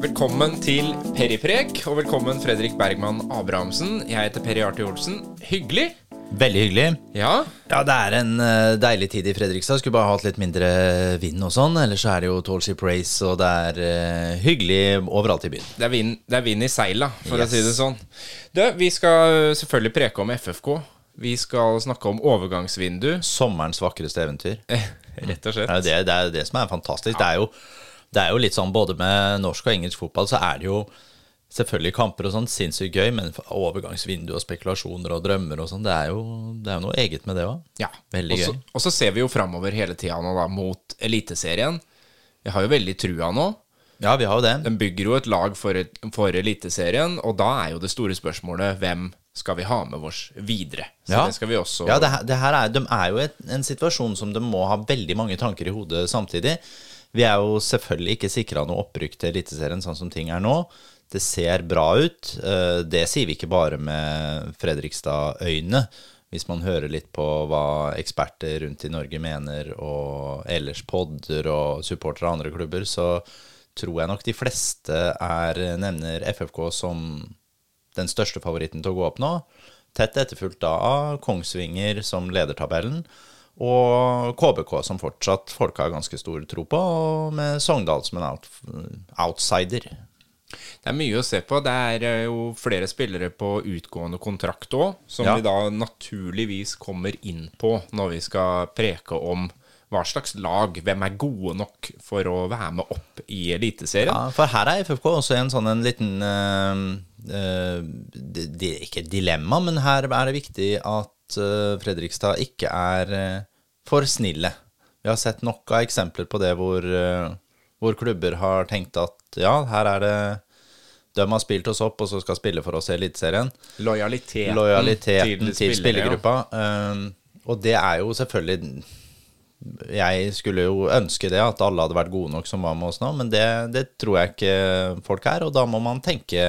Velkommen til Periprek, og velkommen Fredrik Bergman Abrahamsen. Jeg heter Peri Arti Olsen. Hyggelig. Veldig hyggelig. Ja, Ja, det er en eh, deilig tid i Fredrikstad. Skulle bare hatt litt mindre vind og sånn. Ellers er det jo Tallship Race, og det er uh, hyggelig overalt i byen. det er vind, det er vind i seila, for Yes. å si det sånn. Du, vi skal selvfølgelig preke om FFK. Vi skal snakke om overgangsvindu, Sommerens vakreste eventyr. eh, rett og Det slett. er jo det, det, er det som er fantastisk. Det, er jo, det er jo litt sånn både med norsk og engelsk fotball, så er det jo selvfølgelig kamper og sånn sinnssykt gøy, men overgangsvindu og spekulasjoner og drømmer og sånn, det, er jo- det er jo noe eget med det òg. Ja. Veldig og så- gøy. Og så ser vi jo framover hele tida nå, da, mot Eliteserien. Vi har jo veldig trua nå. Ja, vi har jo det. Den bygger jo et lag for, for Eliteserien, og da er jo det store spørsmålet hvem skal vi ha med oss videre? Så Ja. det skal vi også Ja, det, her- det her er, de er jo et, en situasjon som de må ha veldig mange tanker i hodet samtidig. Vi er jo selvfølgelig ikke sikra noe opprykk til Eliteserien sånn som ting er nå. Det ser bra ut. Eh, Det sier vi ikke bare med Fredrikstad-øyne. Hvis man hører litt på hva eksperter rundt i Norge mener, og ellers podder og supportere av andre klubber, så tror jeg nok de fleste er, nevner FFK som den største favoritten til å gå opp nå. Tett etterfulgt av Kongsvinger som leder tabellen, og KBK som fortsatt folk har ganske stor tro på, og med Sogndal som en out, outsider. Det er mye å se på. Det er eh, jo flere spillere på utgående kontrakt òg, som Ja. vi da naturligvis kommer inn på når vi skal preke om hva slags lag, hvem er gode nok for å være med opp i Eliteserien. Ja, for her er FFK også en sånn en liten di- di- Ikke et dilemma, men her er det viktig at Fredrikstad ikke er for snille. Vi har sett nok av eksempler på det hvor, eh, hvor klubber har tenkt at ja, her er det de har spilt oss opp og så skal spille for oss i Eliteserien. Lojaliteten, Lojaliteten til, ja. spillergruppa. Um, og det er jo selvfølgelig Jeg skulle jo ønske det, at alle hadde vært gode nok som var med oss nå, men det, det tror jeg ikke folk er, og da må man tenke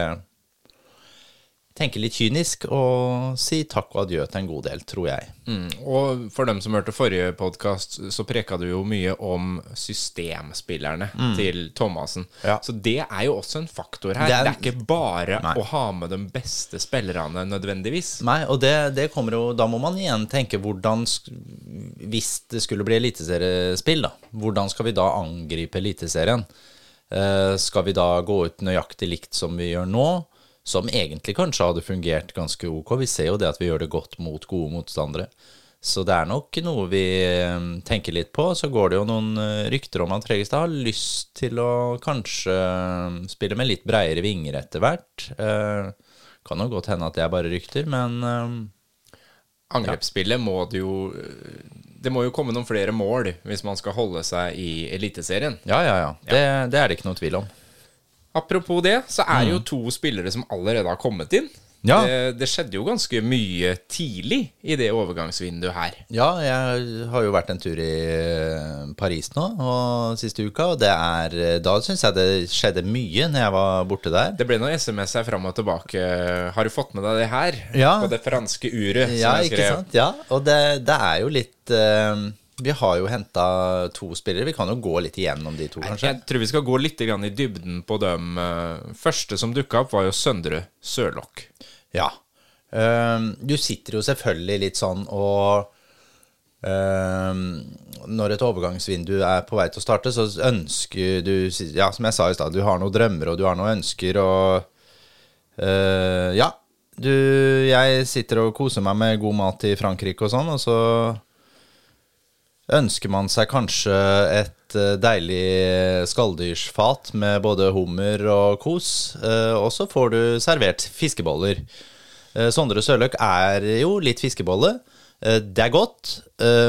Tenke litt kynisk og si takk og adjø til en god del, tror jeg. Mm. Og for dem som hørte forrige podkast, så preka du jo mye om systemspillerne til Thomassen. Mm. Ja. Så det er jo også en faktor her. Det Det er- er, ikke bare Nei. å ha med de beste spillerne nødvendigvis. Nei, og det, det kommer jo Da må man igjen tenke hvordan Hvis det skulle bli eliteseriespill, da. Hvordan skal vi da angripe Eliteserien? Eh, skal vi da gå ut nøyaktig likt som vi gjør nå? Som egentlig kanskje hadde fungert ganske ok. Vi ser jo det at vi gjør det godt mot gode motstandere. Så det er nok noe vi eh, tenker litt på. Så går det jo noen eh, rykter om at Fredrikstad har lyst til å kanskje eh, spille med litt breiere vinger etter hvert. Kan jo godt hende at det er bare rykter, men Angrepsspillet må det jo Det må jo komme noen flere mål hvis man skal holde seg i Eliteserien. ja, ja, ja. Det, det er det ikke noe tvil om. Apropos det, så er det jo to spillere som allerede har kommet inn. Mm. Ja. Det, det skjedde jo ganske mye tidlig i det overgangsvinduet her. Ja, jeg har jo vært en tur i eh, Paris nå og siste uka, og det er eh, Da syns jeg det skjedde mye når jeg var borte der. Det ble noen SMS her fram og tilbake. Har du fått med deg det her? Ja. På det franske uret Ja, ikke sant? Ja, og det, det er jo litt eh, Vi har jo henta to spillere. Vi kan jo gå litt igjennom de to, kanskje. Jeg tror vi skal gå litt i dybden på dem. eh, Første som dukka opp, var jo Søndre Sørlock. Ja. Ehm, du sitter jo selvfølgelig litt sånn og ehm, Når et overgangsvindu er på vei til å starte, så ønsker du Ja, som jeg sa i stad, du har noen drømmer og du har noen ønsker og eh, Ja. Du, jeg sitter og koser meg med god mat i Frankrike og sånn, og så ønsker man seg kanskje et eh, deilig skalldyrsfat med både hummer og kos, eh, og så får du servert fiskeboller. Eh, Sondre Sørløk er jo litt fiskebolle. Det er godt,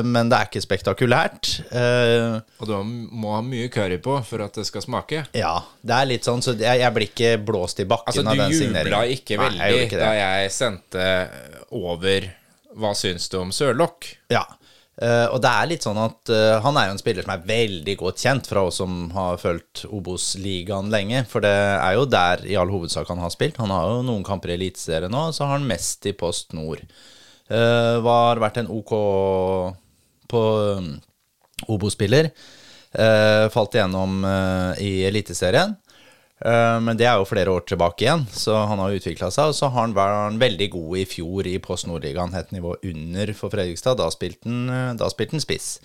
men det er ikke spektakulært. Og du må ha mye curry på for at det skal smake. Ja, det er litt sånn, så jeg, jeg blir ikke blåst i bakken Altså, av du den jubla signeringen. veldig Nei, jeg ikke da jeg sendte over Hva syns du om Sørlokk?' Ja. Eh, og det er litt sånn at eh, han er jo en spiller som er veldig godt kjent fra oss som har fulgt Obos-ligaen lenge. For det er jo der i all hovedsak han har spilt. Han har jo noen kamper i Eliteserien nå, så har han mest i Post Nord. Uh, var vært en OK på um, Obos-spiller. Uh, falt igjennom uh, i Eliteserien. Eh, Men det er jo flere år tilbake igjen, så han har utvikla seg. Og så har han vært veldig god i fjor i Post Nordligaen, het nivå under for Fredrikstad. Da spilte han, eh, da spilte han spiss.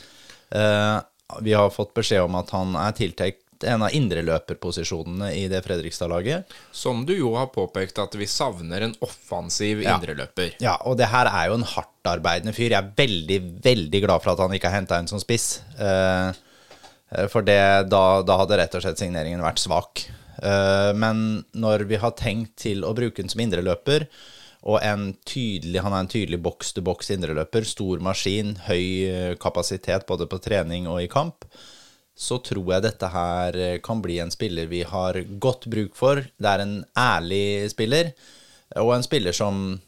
Eh, Vi har fått beskjed om at han er tiltenkt en av indreløperposisjonene i det Fredrikstad-laget. Som du jo har påpekt at vi savner en offensiv Ja. indreløper. Ja, og det her er jo en hardtarbeidende fyr. Jeg er veldig, veldig glad for at han ikke har henta en som spiss. For det, da, da hadde rett og slett signeringen vært svak. Eh, men når vi har tenkt til å bruke den som indreløper, og tydelig, han er en tydelig boks-to-boks indreløper, stor maskin, høy eh, kapasitet både på trening og i kamp, så tror jeg dette her eh, kan bli en spiller vi har godt bruk for. Det er en ærlig spiller, og en spiller som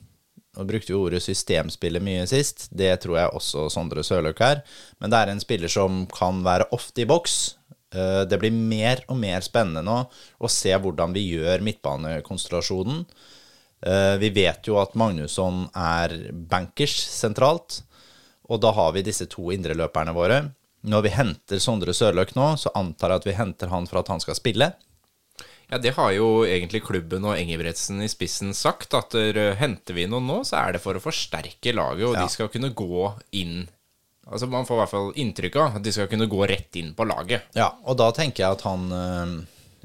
Nå brukte vi ordet systemspiller mye sist. Det tror jeg også Sondre Sørløk er. Men det er en spiller som kan være ofte i boks. Eh, Det blir mer og mer spennende nå å se hvordan vi gjør midtbanekonstellasjonen. Eh, Vi vet jo at Magnusson er bankers sentralt, og da har vi disse to indreløperne våre. Når vi henter Sondre Sørløk nå, så antar jeg at vi henter han for at han skal spille. Ja, det har jo egentlig klubben og Engebretsen i spissen sagt, at henter vi noen nå, så er det for å forsterke laget, og Ja. de skal kunne gå inn Altså Man får i hvert fall inntrykk av at de skal kunne gå rett inn på laget. Ja, og da tenker jeg at han øh,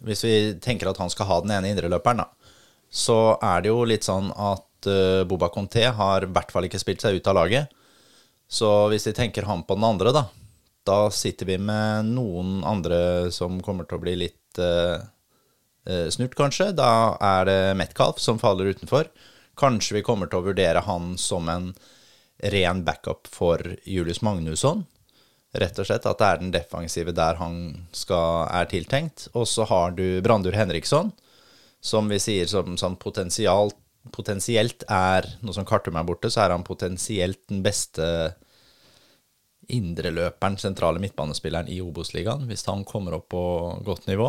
Hvis vi tenker at han skal ha den ene indreløperen, da, så er det jo litt sånn at øh, Boba Conté har i hvert fall ikke spilt seg ut av laget. Så hvis vi tenker han på den andre, da, da sitter vi med noen andre som kommer til å bli litt øh, snurt, kanskje. Da er det Metcalf som faller utenfor. Kanskje vi kommer til å vurdere han som en ren backup for Julius Magnusson. Rett og slett at det er den defensive der han skal, er tiltenkt. Og så har du Brandur Henriksson, som vi sier som, som potensialt, potensielt er Nå som Kartum er borte, så er han potensielt den beste indreløperen, sentrale midtbanespilleren i Obos-ligaen, hvis han kommer opp på godt nivå.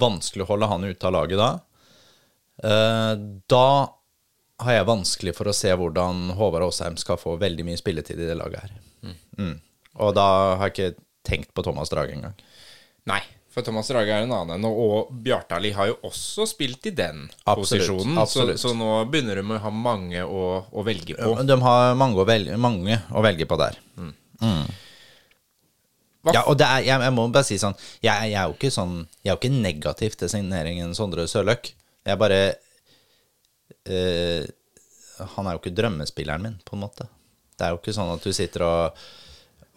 Vanskelig å holde han ute av laget da. Eh, Da har jeg vanskelig for å se hvordan Håvard Aasheim skal få veldig mye spilletid i det laget her. Mm. Og da har jeg ikke tenkt på Thomas Drage engang. Nei, for Thomas Drage er en annen. Og, Bjartali har jo også spilt i den Absolutt, posisjonen, absolutt. Så, så nå begynner de å ha mange å, å velge på. De har mange å velge, mange å velge på der. Hva Ja, og det er, jeg, jeg må bare si sånn jeg, jeg er jo ikke sånn Jeg er jo ikke negativ til signeringen Sondre Sørløk. Jeg bare eh, Han er jo ikke drømmespilleren min, på en måte. Det er jo ikke sånn at du sitter og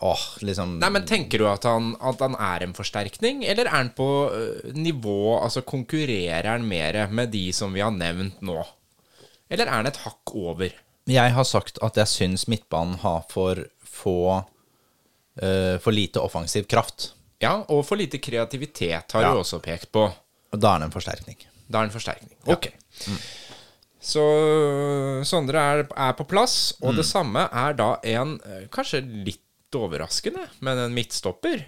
Åh, liksom Nei, men Tenker du at han, at han er en forsterkning, eller er han på øh, nivå Altså konkurrerer han mer med de som vi har nevnt nå? Eller er han et hakk over? Jeg har sagt at jeg syns midtbanen har for få uh, For lite offensiv kraft. Ja, og for lite kreativitet har Ja. du også pekt på. Og da er det en forsterkning. Da er det en forsterkning. Ok. Så Sondre er, er på plass, og det samme er da en øh, kanskje litt overraskende, men en midtstopper.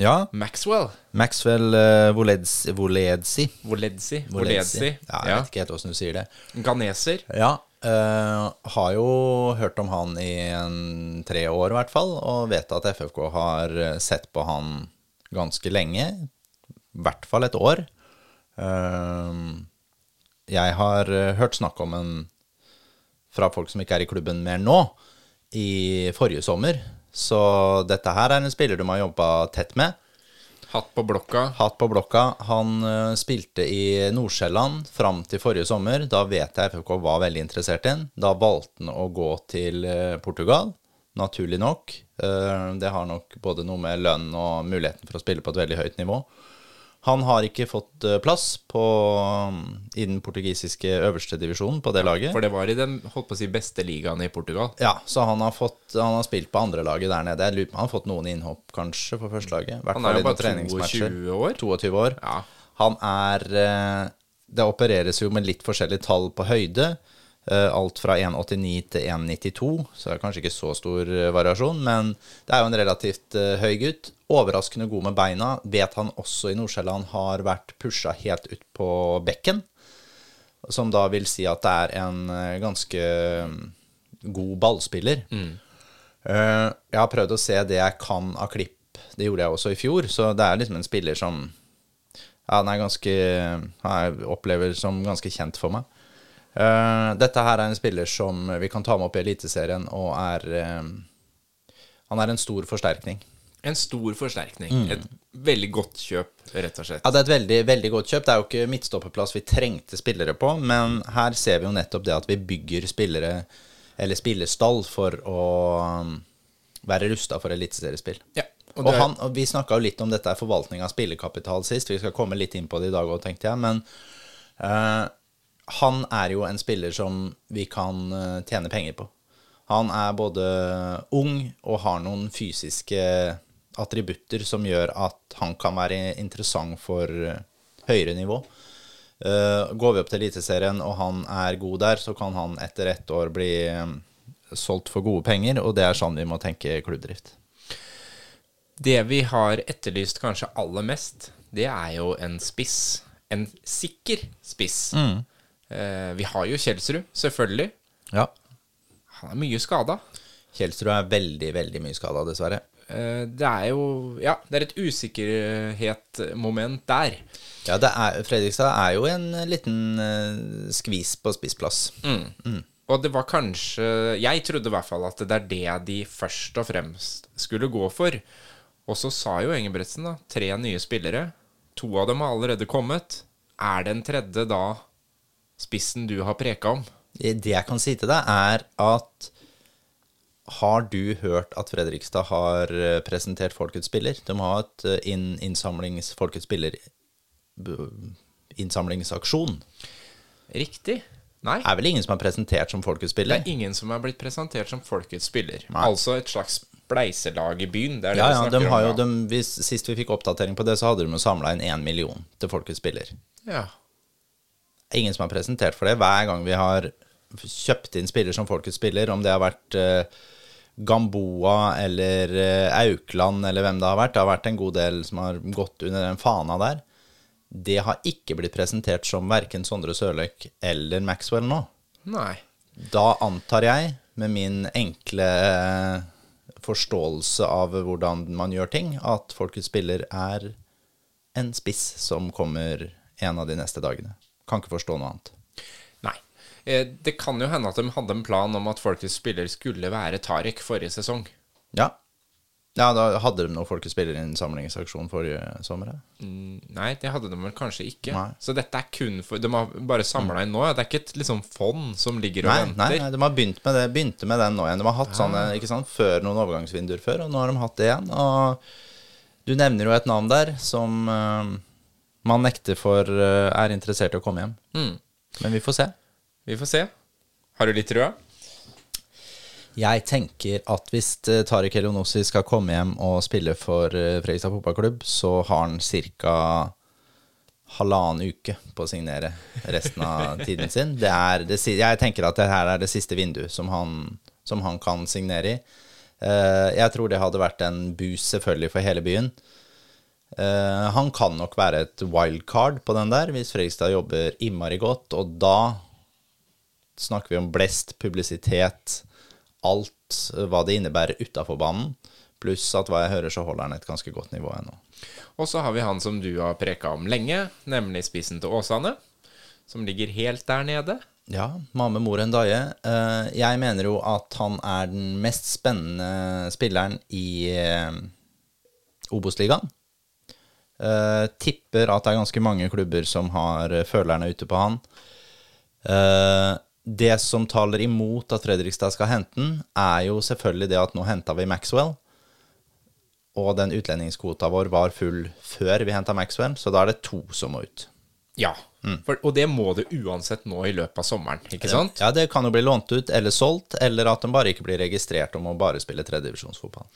Ja. Maxwell. Maxwell uh, Voledzi Voledzi. Voledzi. Voledzi. Ja, jeg vet ikke helt åssen du sier det. Ganeser. Ja. Uh, har jo hørt om han i en tre år, i hvert fall, og vet at FFK har sett på han ganske lenge. I hvert fall et år. Eh, jeg har eh, hørt snakk om en fra folk som ikke er i klubben mer nå, i forrige sommer. Så dette her er en spiller du må ha jobba tett med. Hatt på blokka. Hatt på blokka. Han uh, spilte i Nordsjælland fram til forrige sommer. Da vet jeg FFK var veldig interessert i ham. Da valgte han å gå til uh, Portugal, naturlig nok. Uh, det har nok både noe med lønn og muligheten for å spille på et veldig høyt nivå. Han har ikke fått eh, plass på, i den portugisiske øverste divisjonen på det laget. For det var i den holdt på å si, beste ligaen i Portugal. Ja, så han har, fått, han har spilt på andrelaget der nede. Jeg lurer på om han har fått noen innhopp, kanskje, på førstelaget. Han er jo bare treningsmatcher. 22 år. 22 år. Ja. Han er eh, Det opereres jo med litt forskjellige tall på høyde. Eh, Alt fra 1,89 til 1,92, så det er kanskje ikke så stor eh, variasjon. Men det er jo en relativt eh, høy gutt. Overraskende god med beina. Vet han også i Nordsjælland har vært pusha helt ut på bekken. Som da vil si at det er en ganske mm, god ballspiller. Mm. jeg har prøvd å se det jeg kan av klipp. Det gjorde jeg også i fjor. Så det er liksom en spiller som Ja, den er ganske Jeg opplever som ganske kjent for meg. Eh, dette her er en spiller som vi kan ta med opp i Eliteserien, og er uh, Han er en stor forsterkning. En stor forsterkning. Et veldig godt kjøp, rett og slett. Ja, det er et veldig, veldig godt kjøp. Det er jo ikke midtstopperplass vi trengte spillere på, men her ser vi jo nettopp det at vi bygger spillere, eller spillerstall, for å um, være rusta for eliteseriespill. Ja, og Og, han, og vi snakka jo litt om dette er forvaltning av spillekapital sist. Vi skal komme litt inn på det i dag òg, tenkte jeg. Men eh, han er jo en spiller som vi kan eh, tjene penger på. Han er både ung og har noen fysiske attributter som gjør at han kan være interessant for eh, høyere nivå. Eh, går vi opp til Eliteserien og han er god der, så kan han etter ett år bli solgt for gode penger, og det er sånn vi må tenke klubbdrift. Det vi har etterlyst kanskje aller mest, det er jo en spiss. En sikker spiss. Eh, vi har jo Kjelsrud, selvfølgelig. Ja. Han er mye skada. Kjelsrud er veldig, veldig mye skada, dessverre. Eh, det er jo Ja, det er et usikkerhetsmoment der. Ja, det er, Fredrikstad er jo en liten eh, skvis på spissplass. Og det var kanskje Jeg trodde i hvert fall at det er det de først og fremst skulle gå for. Og så sa jo Engebretsen, da, tre nye spillere. To av dem har allerede kommet. Er den tredje da spissen du har preka om? Det jeg kan si til deg, er at har du hørt at Fredrikstad har eh, presentert Folkets spiller? De har et eh, inn, innsamlings Folkets spiller innsamlingsaksjon. Riktig. Nei. Det er vel ingen som er presentert som Folkets spiller? Det er ingen som er blitt presentert som folkets spiller. Nei. Altså et slags spleiselag i byen. Det det Ja, ja, de har jo, om. da. de, hvis, Sist vi fikk oppdatering på det, så hadde de jo samla inn én million til Folkets spiller. Ja. Ingen som har presentert for det. Hver gang vi har kjøpt inn spiller som Folkets spiller, om det har vært uh, Gamboa eller uh, Aukland eller hvem det har vært, det har vært en god del som har gått under den fana der. Det har ikke blitt presentert som verken Sondre Sørløk eller Maxwell nå. Nei. Da antar jeg, med min enkle eh, forståelse av hvordan man gjør ting, at Folkets spiller er en spiss som kommer en av de neste dagene. Kan ikke forstå noe annet. Nei. Eh, Det kan jo hende at de hadde en plan om at folkets spiller skulle være Tariq forrige sesong. Ja. Ja, da hadde de noen Folkets spillerinnsamlingsaksjon forrige sommer. Mm, Nei, det hadde de vel kanskje ikke. Nei. Så dette er kun for De har bare samla inn nå. ja. Det er ikke et liksom fond som ligger og Nei, venter. nei, nei, de har begynt med det Begynte med den nå igjen. De har hatt sånne ikke sant, før noen overgangsvinduer før, og nå har de hatt det igjen. Og du nevner jo et navn der som eh, man nekter for eh, er interessert i å komme hjem. Mm. Men vi får se. Vi får se. Har du litt trua? Jeg tenker at hvis eh, Tariq Elionossi skal komme hjem og spille for eh, Fredrikstad fotballklubb, så har han ca. halvannen uke på å signere resten av tiden sin. Det er det, jeg tenker at det her er det siste vinduet som han, som han kan signere i. Jeg tror det hadde vært en boost selvfølgelig for hele byen. Eh, han kan nok være et wildcard på den der, hvis Fredrikstad jobber innmari godt, og da snakker vi om blest, publisitet, alt hva det innebærer utafor banen. Pluss at hva jeg hører, så holder han et ganske godt nivå ennå. Og så har vi han som du har preka om lenge, nemlig spissen til Åsane. Som ligger helt der nede. Ja, Mame Mor Ndaye. Eh, jeg mener jo at han er den mest spennende spilleren i eh, Obos-ligaen. Eh, tipper at det er ganske mange klubber som har eh, følerne ute på han. Uh, det som taler imot at Fredrikstad skal hente den, er jo selvfølgelig det at nå henta vi Maxwell. Og den utlendingskvota vår var full før vi henta Maxwell, så da er det to som må ut. Ja. For, og det må det uansett nå i løpet av sommeren, ikke sant? Ja, det kan jo bli lånt ut eller solgt, eller at de bare ikke blir registrert om å bare spille tredjedivisjonsfotball.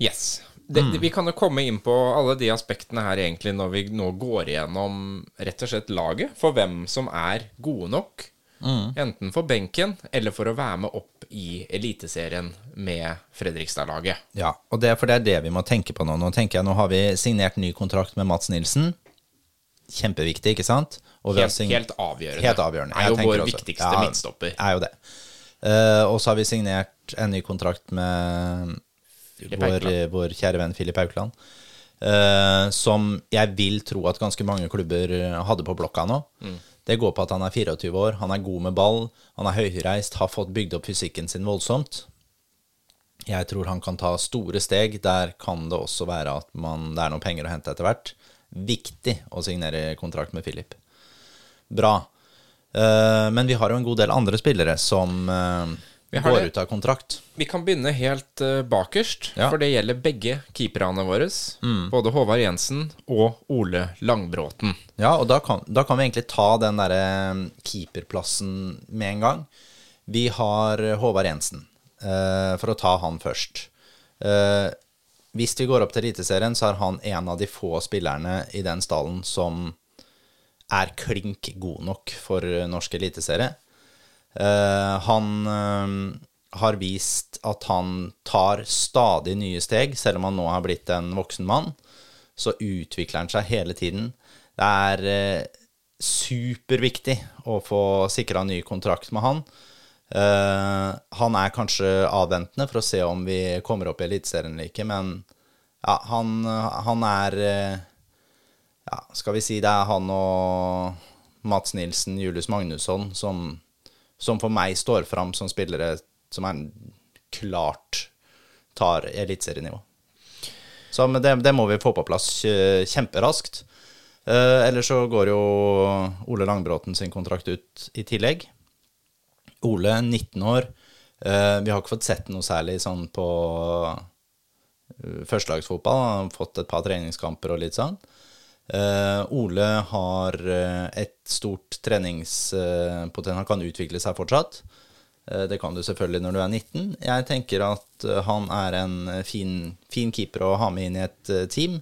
Yes. Det, det, vi kan jo komme inn på alle de aspektene her egentlig når vi nå går igjennom rett og slett laget, for hvem som er gode nok. Enten for benken eller for å være med opp i Eliteserien med Fredrikstad-laget. Ja, og det for det er det vi må tenke på nå. Nå tenker jeg, nå har vi signert ny kontrakt med Mats Nilsen. Kjempeviktig, ikke sant? Helt, helt avgjørende. Helt avgjørende. Er jo vår også. viktigste Ja, midtstopper. Er jo det. Uh, og så har vi signert en ny kontrakt med vår, vår kjære venn Filip Haukeland. Uh, som jeg vil tro at ganske mange klubber hadde på blokka nå. Det går på at han er 24 år, han er god med ball, han er høyreist, har fått bygd opp fysikken sin voldsomt. Jeg tror han kan ta store steg. Der kan det også være at man, det er noen penger å hente etter hvert. Viktig å signere kontrakt med Philip. Bra. Uh, men vi har jo en god del andre spillere som eh, Vi går ut av kontrakt. Vi kan begynne helt eh, bakerst, Ja. for det gjelder begge keeperne våre. Både Håvard Jensen og Ole Langbråten. Ja, og da kan, da kan vi egentlig ta den derre keeperplassen med en gang. Vi har Håvard Jensen, eh, for å ta han først. Eh, hvis vi går opp til Eliteserien, så er han en av de få spillerne i den stallen som er klink god nok for eh, norsk eliteserie. Eh, han eh, har vist at han tar stadig nye steg, selv om han nå har blitt en voksen mann. Så utvikler han seg hele tiden. Det er eh, superviktig å få sikra ny kontrakt med han. Eh, han er kanskje avventende for å se om vi kommer opp i Eliteserien eller ikke, men ja, han, han er eh, ja, skal vi si det er han og Mats Nilsen, Julius Magnusson, som, som for meg står fram som spillere som er klart tar eliteserienivå. Så det, det må vi få på plass eh, kjemperaskt. Eh, ellers så går jo Ole Langbråten sin kontrakt ut i tillegg. Ole, 19 år. Eh, vi har ikke fått sett noe særlig sånn på eh, førstelagsfotball. Han har fått et par treningskamper og litt sånn. Eh, Ole har eh, et stort treningspotensial, han kan utvikle seg fortsatt. Eh, det kan du selvfølgelig når du er 19. Jeg tenker at eh, han er en eh, fin, fin keeper å ha med inn i et eh, team.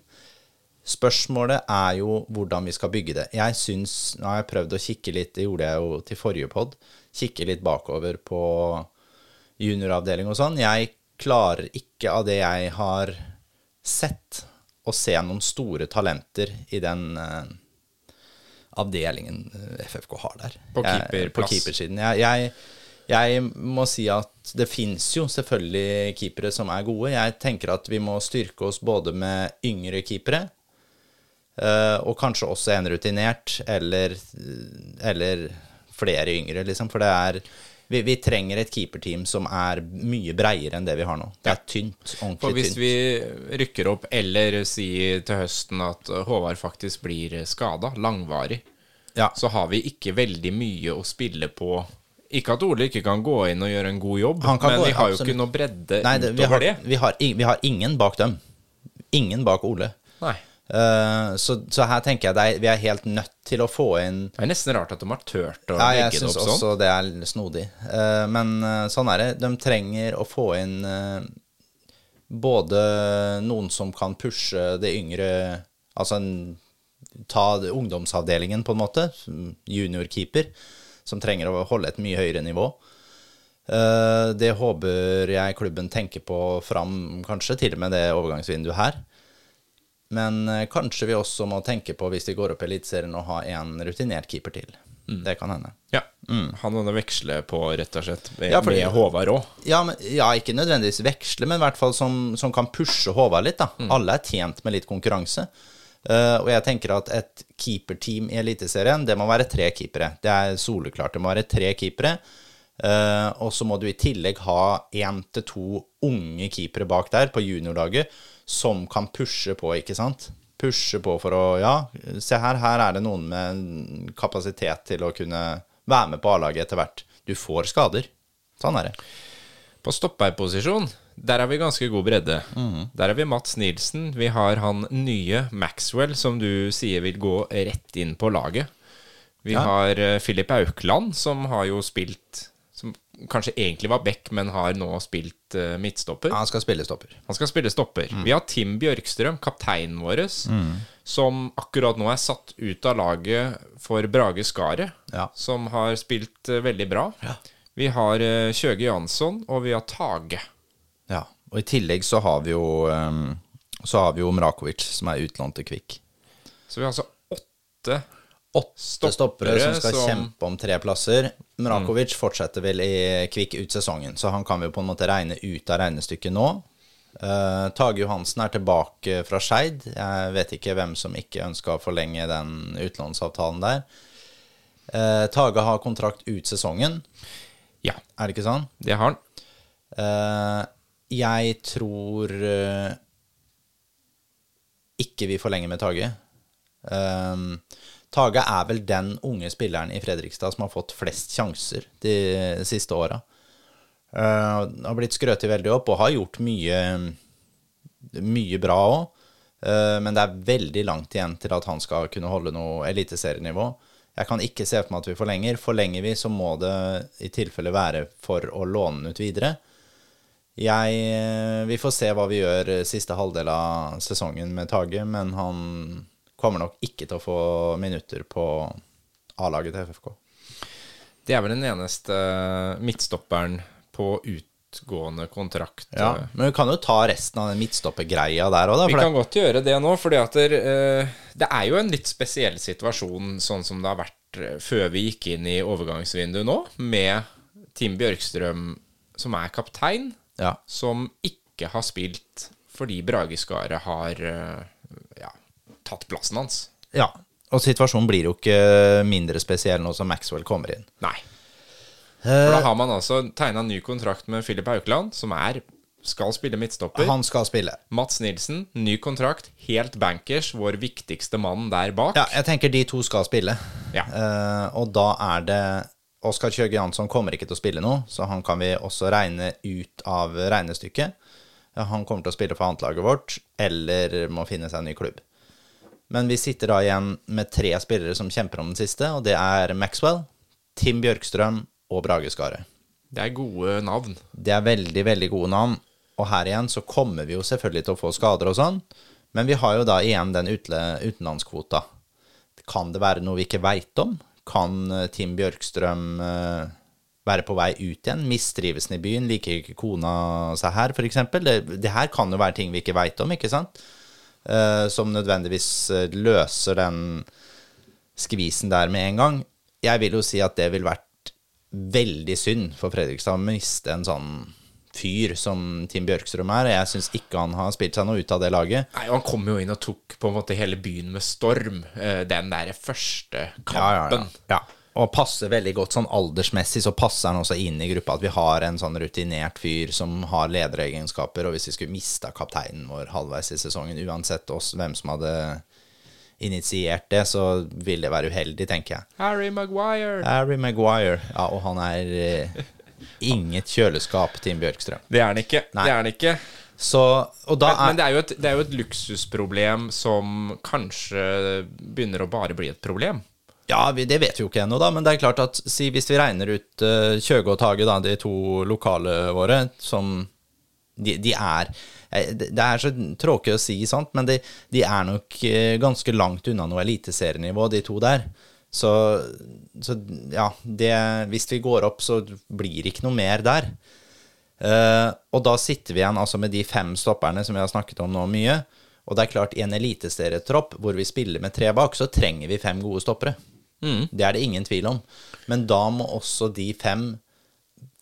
Spørsmålet er jo hvordan vi skal bygge det. Jeg syns, Nå har jeg prøvd å kikke litt, det gjorde jeg jo til forrige pod, kikke litt bakover på junioravdeling og sånn. Jeg klarer ikke av det jeg har sett, å se noen store talenter i den eh, avdelingen eh, FFK har der. På Jeg- På keepersiden. Jeg, jeg, jeg må si at det fins jo selvfølgelig keepere som er gode. Jeg tenker at vi må styrke oss både med yngre keepere, eh, og kanskje også en rutinert, eller, eller flere yngre, liksom. For det er vi, vi trenger et keeperteam som er mye breiere enn det vi har nå. Det er tynt. For Ordentlig hvis tynt. vi rykker opp, eller sier til høsten at Håvard faktisk blir skada, langvarig, Ja. så har vi ikke veldig mye å spille på. Ikke at Ole ikke kan gå inn og gjøre en god jobb, men gå- vi har jo absolutt. ikke noe bredde Nei, det, vi, utover har, det. vi, har, vi har ingen bak dem. Ingen bak Ole. Nei. Eh, så, så her tenker jeg det er, vi er helt nødt til å få inn Det er nesten rart at de har turt å Ja, jeg legge det syns også sånn. det er snodig. Uh, men uh, sånn er det. De trenger å få inn både noen som kan pushe det yngre Altså en, ta ungdomsavdelingen, på en måte. Juniorkeeper. Som trenger å holde et mye høyere nivå. Det håper jeg klubben tenker på fram, kanskje, til og med det overgangsvinduet her. Men eh, kanskje vi også må tenke på, hvis de går opp i Eliteserien, å ha en rutinert keeper til. Det kan hende. Ja. Han må veksle på, rett og slett, med, Mm. Ja, fordi- med Håvard òg. Ja, ja, ikke nødvendigvis veksle, men i hvert fall som, som kan pushe Håvard litt. da. Alle er tjent med litt konkurranse. Uh, og jeg tenker at et keeperteam i Eliteserien, det må være tre keepere. Det er soleklart. Det må være tre keepere. Uh, og så må du i tillegg ha én til to unge keepere bak der på juniorlaget som kan pushe på, ikke sant? Pushe på for å Ja, se her, her er det noen med kapasitet til å kunne være med på A-laget etter hvert. Du får skader. Sånn er det. På stopperposisjon, der har vi ganske god bredde. Mhm. Der har vi Mats Nilsen. Vi har han nye Maxwell, som du sier vil gå rett inn på laget. Vi Ja. har Filip Philip Aukland, som har jo spilt kanskje egentlig var back, men har nå spilt uh, midtstopper. Han skal spille stopper. Han skal spille stopper. Mm. Vi har Tim Bjørkstrøm, kapteinen vår, som akkurat nå er satt ut av laget for Brage Skaret, Ja. som har spilt uh, veldig bra. Vi har uh, Kjøge Jansson, og vi har Tage. Ja. Og i tillegg så har vi jo um, Så har vi jo Mrakovic, som er utlånt til Kvikk. Så vi har altså åtte Åtte stoppere som skal som- kjempe om tre plasser. Mrakovic fortsetter vel i Kvikk ut sesongen, så han kan vi på en måte regne ut av regnestykket nå. Uh, Tage Johansen er tilbake fra Skeid. Jeg vet ikke hvem som ikke ønska å forlenge den utlånsavtalen der. Uh, Tage har kontrakt ut sesongen. Ja. Er det ikke sånn? Det har han. Uh, jeg tror ikke vi forlenger med Tage. Um, Tage er vel den unge spilleren i Fredrikstad som har fått flest sjanser de siste åra. Uh, har blitt skrøt veldig opp og har gjort mye, mye bra òg. Uh, eh, men det er veldig langt igjen til at han skal kunne holde noe eliteserienivå. Jeg kan ikke se for meg at vi forlenger. Forlenger vi, så må det i tilfelle være for å låne den ut videre. Jeg, eh, vi får se hva vi gjør siste halvdel av sesongen med Tage, men han kommer nok ikke til å få minutter på A-laget til FFK. Det er vel den eneste midtstopperen på utgående kontrakt. Ja, Men vi kan jo ta resten av den midtstoppergreia der òg, da. Vi kan godt gjøre det nå, for det, uh, det er jo en litt spesiell situasjon sånn som det har vært før vi gikk inn i overgangsvinduet nå, med Tim Bjørkstrøm som er kaptein, ja. som ikke har spilt fordi Brage Skaret har tatt plassen hans. Ja, og situasjonen blir jo ikke mindre spesiell nå som Maxwell kommer inn. Nei. For da har man altså tegna ny kontrakt med Filip Haukeland, som er skal spille midtstopper. Han skal spille. Mats Nilsen, ny kontrakt. Helt bankers, vår viktigste mann der bak. Ja, jeg tenker de to skal spille. Ja. Uh, og da er det Oskar Kjøge Jansson kommer ikke til å spille noe, så han kan vi også regne ut av regnestykket. Han kommer til å spille for annetlaget vårt, eller må finne seg en ny klubb. Men vi sitter da igjen med tre spillere som kjemper om den siste, og det er Maxwell, Tim Bjørkstrøm og Brage Skaret. Det er gode navn. Det er veldig, veldig gode navn. Og her igjen så kommer vi jo selvfølgelig til å få skader og sånn, men vi har jo da igjen den utenlandskvota. Kan det være noe vi ikke veit om? Kan eh, Tim Bjørkstrøm uh, være på vei ut igjen? Mistrives han i byen? Liker ikke kona seg her, f.eks.? Det, det her kan jo være ting vi ikke veit om, ikke sant? Uh, som nødvendigvis eh, løser den skvisen der med en gang. Jeg vil jo si at det ville vært veldig synd for Fredrikstad å miste en sånn fyr som Tim Bjørkstrøm er. Jeg syns ikke han har spilt seg noe ut av det laget. Nei, Han kom jo inn og tok på en måte hele byen med storm, eh, den der første kampen. Ja, ja, ja og passer veldig godt sånn aldersmessig, så passer han også inn i gruppa. At vi har en sånn rutinert fyr som har lederegenskaper. Og hvis vi skulle mista kapteinen vår halvveis i sesongen, uansett oss, hvem som hadde initiert det, så vil det være uheldig, tenker jeg. Harry Maguire. Harry Maguire. Ja, og han er eh, inget kjøleskap, Tim Bjørkstrøm. Det er han ikke. Nei. Det er han ikke. Så, men, er, men det, er et, det er jo et luksusproblem som kanskje begynner å bare bli et problem. Ja, vi, det vet vi jo ikke ennå, da. Men det er klart at si, hvis vi regner ut uh, Kjøge og Tage, da, de to lokale våre, som de, de er eh, Det er så tråkig å si, sant, men de, de er nok uh, ganske langt unna noe eliteserienivå, de to der. Så, så, ja, det Hvis vi går opp, så blir det ikke noe mer der. Uh, og da sitter vi igjen altså med de fem stopperne som vi har snakket om nå mye. Og det er klart, i en eliteserietropp hvor vi spiller med tre bak, så trenger vi fem gode stoppere. Mm. Det er det ingen tvil om. Men da må også de fem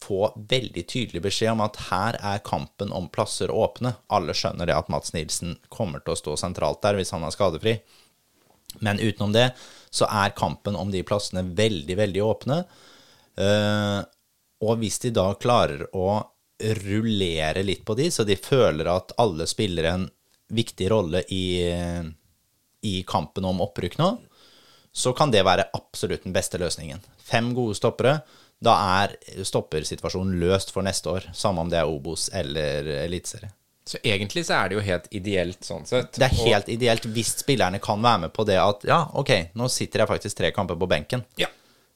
få veldig tydelig beskjed om at her er kampen om plasser åpne. Alle skjønner det at Mats Nilsen kommer til å stå sentralt der hvis han er skadefri. Men utenom det så er kampen om de plassene veldig, veldig åpne. Uh, og hvis de da klarer å rullere litt på de, så de føler at alle spiller en viktig rolle i, i kampen om opprykk nå, så kan det være absolutt den beste løsningen. Fem gode stoppere. Da er stoppersituasjonen løst for neste år, samme om det er Obos eller Eliteserie. Så egentlig så er det jo helt ideelt sånn sett. Det er helt og... ideelt hvis spillerne kan være med på det at ja, ok, nå sitter jeg faktisk tre kamper på benken. Ja.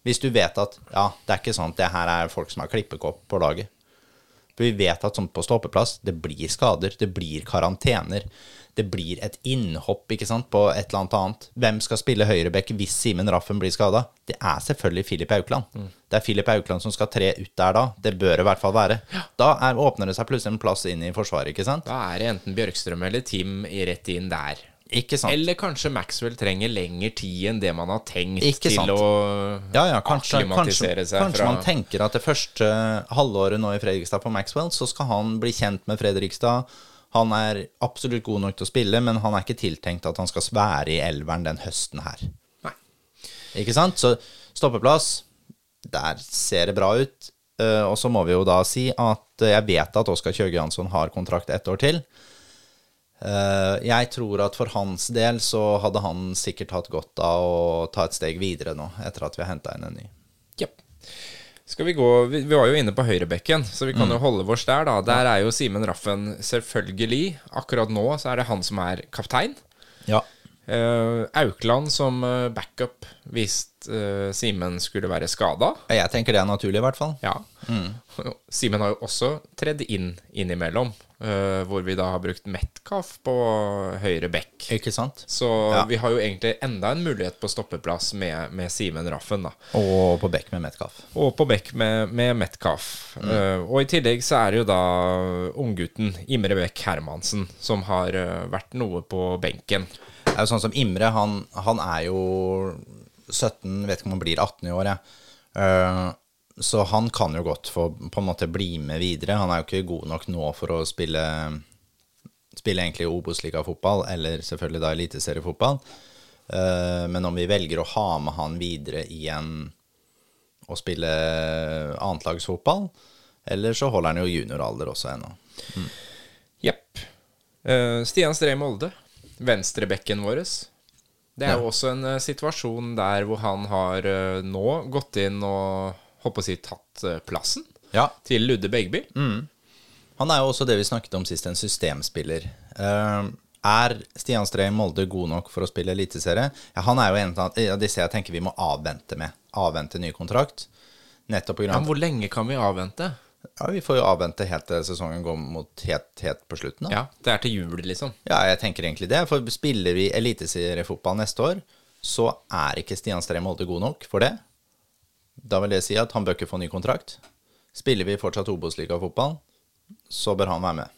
Hvis du vet at ja, det er ikke sånn at det her er folk som har klippekopp på laget. For vi vet at sånn på stoppeplass, det blir skader, det blir karantener det blir et innhopp ikke sant, på et eller annet. Hvem skal spille høyreback hvis Simen Raffen blir skada? Det er selvfølgelig Filip Aukland. Mm. Det er Filip Aukland som skal tre ut der da. Det bør det i hvert fall være. Ja. Da er, åpner det seg plutselig en plass inn i Forsvaret, ikke sant? Da er det enten Bjørkstrøm eller Tim rett inn der. Eller kanskje Maxwell trenger lengre tid enn det man har tenkt til å ja, ja, kanskje, akklimatisere seg. Kanskje fra... man tenker at det første halvåret nå i Fredrikstad på Maxwell, så skal han bli kjent med Fredrikstad Han er absolutt god nok til å spille, men han er ikke tiltenkt at han skal være i elveren den høsten her. Nei. Ikke sant? Så stoppeplass, der ser det bra ut. Eh, og så må vi jo da si at jeg vet at Oskar Kjøge Jansson har kontrakt ett år til. Eh, jeg tror at for hans del så hadde han sikkert hatt godt av å ta et steg videre nå, etter at vi har henta inn en ny. Yep. Skal vi gå Vi var jo inne på høyrebekken, så vi kan jo holde oss der, da. Der er jo Simen Raffen selvfølgelig. Akkurat nå så er det han som er kaptein. Ja. Eh, Aukland som eh, backup hvis uh, Simen skulle være skada. Jeg tenker det er naturlig, i hvert fall. Ja. Simen har jo også tredd inn innimellom, uh, hvor vi da har brukt Metcalf på høyre bekk. Ikke sant? Så Ja. vi har jo egentlig enda en mulighet på stoppeplass med, med Simen Raffen, da. Og på bekk med Metcalf. Og på bekk med, med Metcalf. Eh, og i tillegg så er det jo da unggutten Imre Bech Hermansen som har vært noe på benken. Det er jo sånn som Imre, han, han er jo 17, vet ikke om han blir 18 i år, jeg. Uh, så han kan jo godt få på en måte bli med videre. Han er jo ikke god nok nå for å spille Spille egentlig Obos-ligafotball, eller selvfølgelig da eliteseriefotball. Uh, men om vi velger å ha med han videre igjen og spille annetlagsfotball, eller så holder han jo junioralder også ennå. Jepp. Eh, Stian Stree Molde, venstrebekken vår. Det er Ja. jo også en uh, situasjon der hvor han har uh, nå gått inn og holdt på å si tatt uh, plassen Ja, til Ludde Begby. Han er jo også det vi snakket om sist, en systemspiller. Eh, er Stian Stree Molde god nok for å spille eliteserie? Ja, han er jo en av disse jeg tenker vi må avvente med. Avvente ny kontrakt. Nettopp på grunn av hvor lenge kan vi avvente? Ja, vi får jo avvente helt til sesongen går mot helt, helt på slutten. Da. Ja, det er til jul, liksom. Ja, jeg tenker egentlig det. For spiller vi eliteseriefotball neste år, så er ikke Stian Strem Molde god nok for det. Da vil det si at han bør ikke få ny kontrakt. Spiller vi fortsatt Obos-ligafotball, så bør han være med.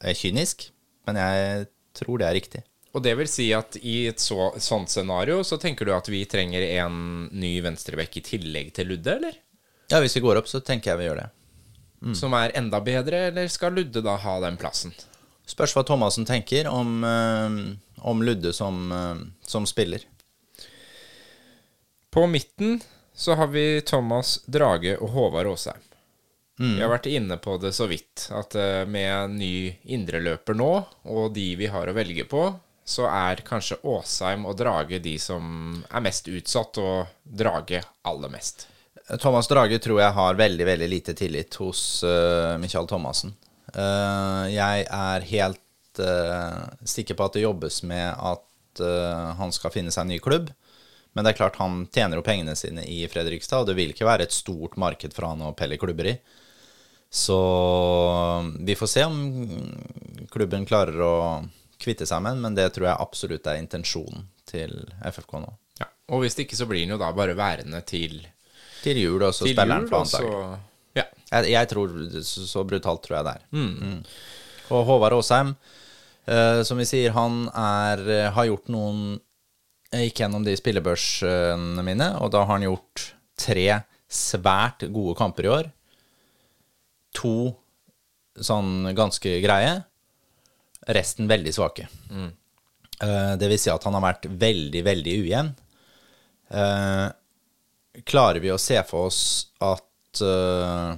Det er kynisk, men jeg tror det er riktig. Og det vil si at i et så, sånt scenario så tenker du at vi trenger en ny venstrebekk i tillegg til Ludde, eller? Ja, hvis vi går opp, så tenker jeg vi gjør det. Som er enda bedre, eller skal Ludde da ha den plassen? Spørs hva Thomassen tenker om, øh, om Ludde som, øh, som spiller. På midten så har vi Thomas Drage og Håvard Aasheim. Vi har vært inne på det så vidt, at eh, med ny indreløper nå, og de vi har å velge på, så er kanskje Aasheim og Drage de som er mest utsatt, og Drage aller mest. Thomas Drage tror jeg har veldig veldig lite tillit hos uh, Michael Thomassen. Uh, jeg er helt uh, sikker på at det jobbes med at uh, han skal finne seg en ny klubb. Men det er klart han tjener jo pengene sine i Fredrikstad, og det vil ikke være et stort marked for han å pelle klubber i. Så vi får se om klubben klarer å kvitte seg med den, men det tror jeg absolutt er intensjonen til FFK nå. Ja. Og hvis det ikke, så blir han jo da bare værende til, Til jul, og så spiller han for og så Ja. Jeg, jeg tror så, så brutalt tror jeg det er. Mm. Og Håvard Aasheim, uh, som vi sier, han er, eh, har gjort noen Jeg gikk gjennom de spillebørsene mine, og da har han gjort tre svært gode kamper i år. To sånn ganske greie. Resten veldig svake. Eh, det vil si at han har vært veldig, veldig ujevn. Eh, klarer vi å se for oss at uh,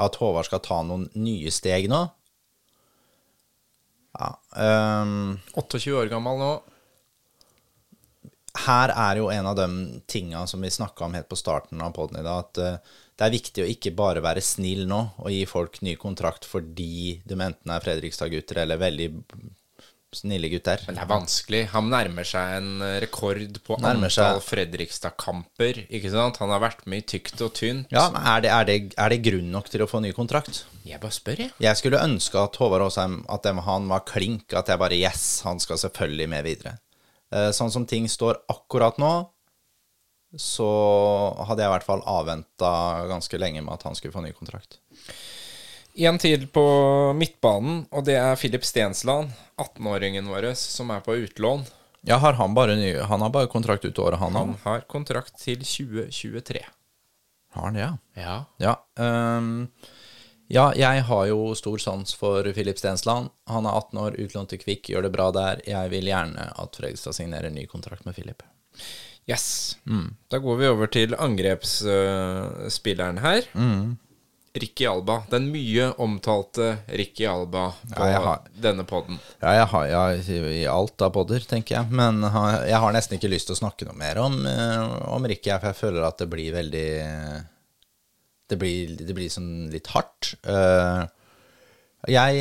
at Håvard skal ta noen nye steg nå? Ja. Um, 28 år gammel nå. her er jo en av de tinga som vi snakka om helt på starten av poden i dag, at uh, det er viktig å ikke bare være snill nå og gi folk ny kontrakt fordi de enten er Fredrikstad-gutter eller veldig snille gutter. Men det er vanskelig. Han nærmer seg en rekord på Nærmer antall Fredrikstad-kamper. Ikke sant? Han har vært med i tykt og tynt. Ja, men er det, er, det, er det grunn nok til å få ny kontrakt? Jeg bare spør, jeg. Jeg skulle ønske at Håvard Aasheim at dem- han var klink, at jeg bare Yes, han skal selvfølgelig med videre. Eh, Sånn som ting står akkurat nå, så hadde jeg i hvert fall avventa ganske lenge med at han skulle få ny kontrakt. En til på midtbanen, og det er Filip Stensland, 18-åringen vår, som er på utlån. Ja, har han bare ny Han har bare kontrakt ut året, han Han har kontrakt til 2023. Har han det, ja? Ja. Ja. um, Ja, jeg har jo stor sans for Filip Stensland. Han er 18 år, utlånt til Kvikk, gjør det bra der. Jeg vil gjerne at Fredrikstad signerer ny kontrakt med Filip. Yes. Da går vi over til angrepsspilleren her. Ricky Alba. Den mye omtalte Ricky Alba på Ja, har- denne podden. Ja, jeg har ja, i alt av podder, tenker jeg. Men jeg har nesten ikke lyst til å snakke noe mer om, eh, om Ricky, for jeg føler at det blir veldig Det blir, det blir sånn litt hardt. Eh, Jeg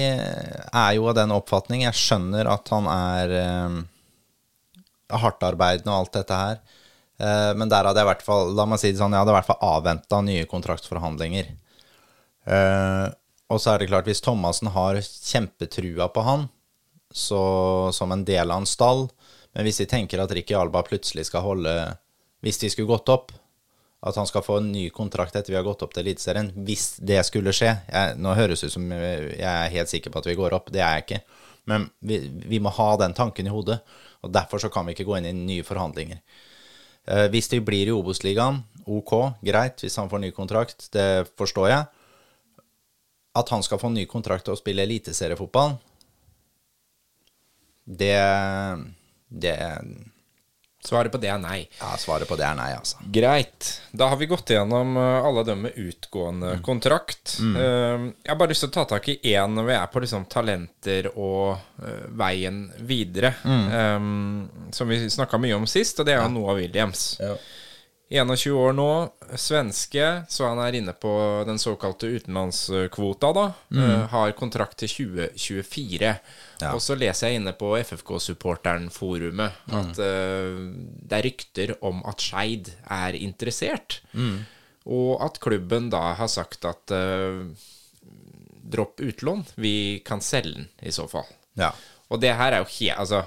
er jo av den oppfatning Jeg skjønner at han er eh, hardtarbeidende og alt dette her. Eh, Men der hadde jeg i hvert fall La meg si det sånn, jeg hadde i hvert fall avventa nye kontraktsforhandlinger. Eh, og så er det klart, hvis Thomassen har kjempetrua på han, så som en del av en stall Men hvis de tenker at Ricky Alba plutselig skal holde Hvis de skulle gått opp, at han skal få en ny kontrakt etter vi har gått opp til Eliteserien, hvis det skulle skje jeg, Nå høres det ut som jeg er helt sikker på at vi går opp, det er jeg ikke. Men vi, vi må ha den tanken i hodet, og derfor så kan vi ikke gå inn i nye forhandlinger. Eh, hvis de blir i Obos-ligaen, ok, greit, hvis han får ny kontrakt, det forstår jeg. At han skal få ny kontrakt og spille eliteseriefotball, det, det Svaret på det er nei. Ja, svaret på det er nei, altså. Greit. Da har vi gått gjennom uh, alle dem med utgående kontrakt. Mm. jeg har bare lyst til å ta tak i én når vi er på liksom talenter og uh, veien videre. Um, som vi snakka mye om sist, og det er jo Noah Williams. 21 år nå, svenske, så han er inne på den såkalte utenlandskvota, da. Uh, har kontrakt til 2024. Ja. Og så leser jeg inne på FFK-supporteren-forumet at uh, det er rykter om at Skeid er interessert. Og at klubben da har sagt at uh, dropp utlån, vi kan selge den i så fall. Ja. Og det her er jo helt, altså,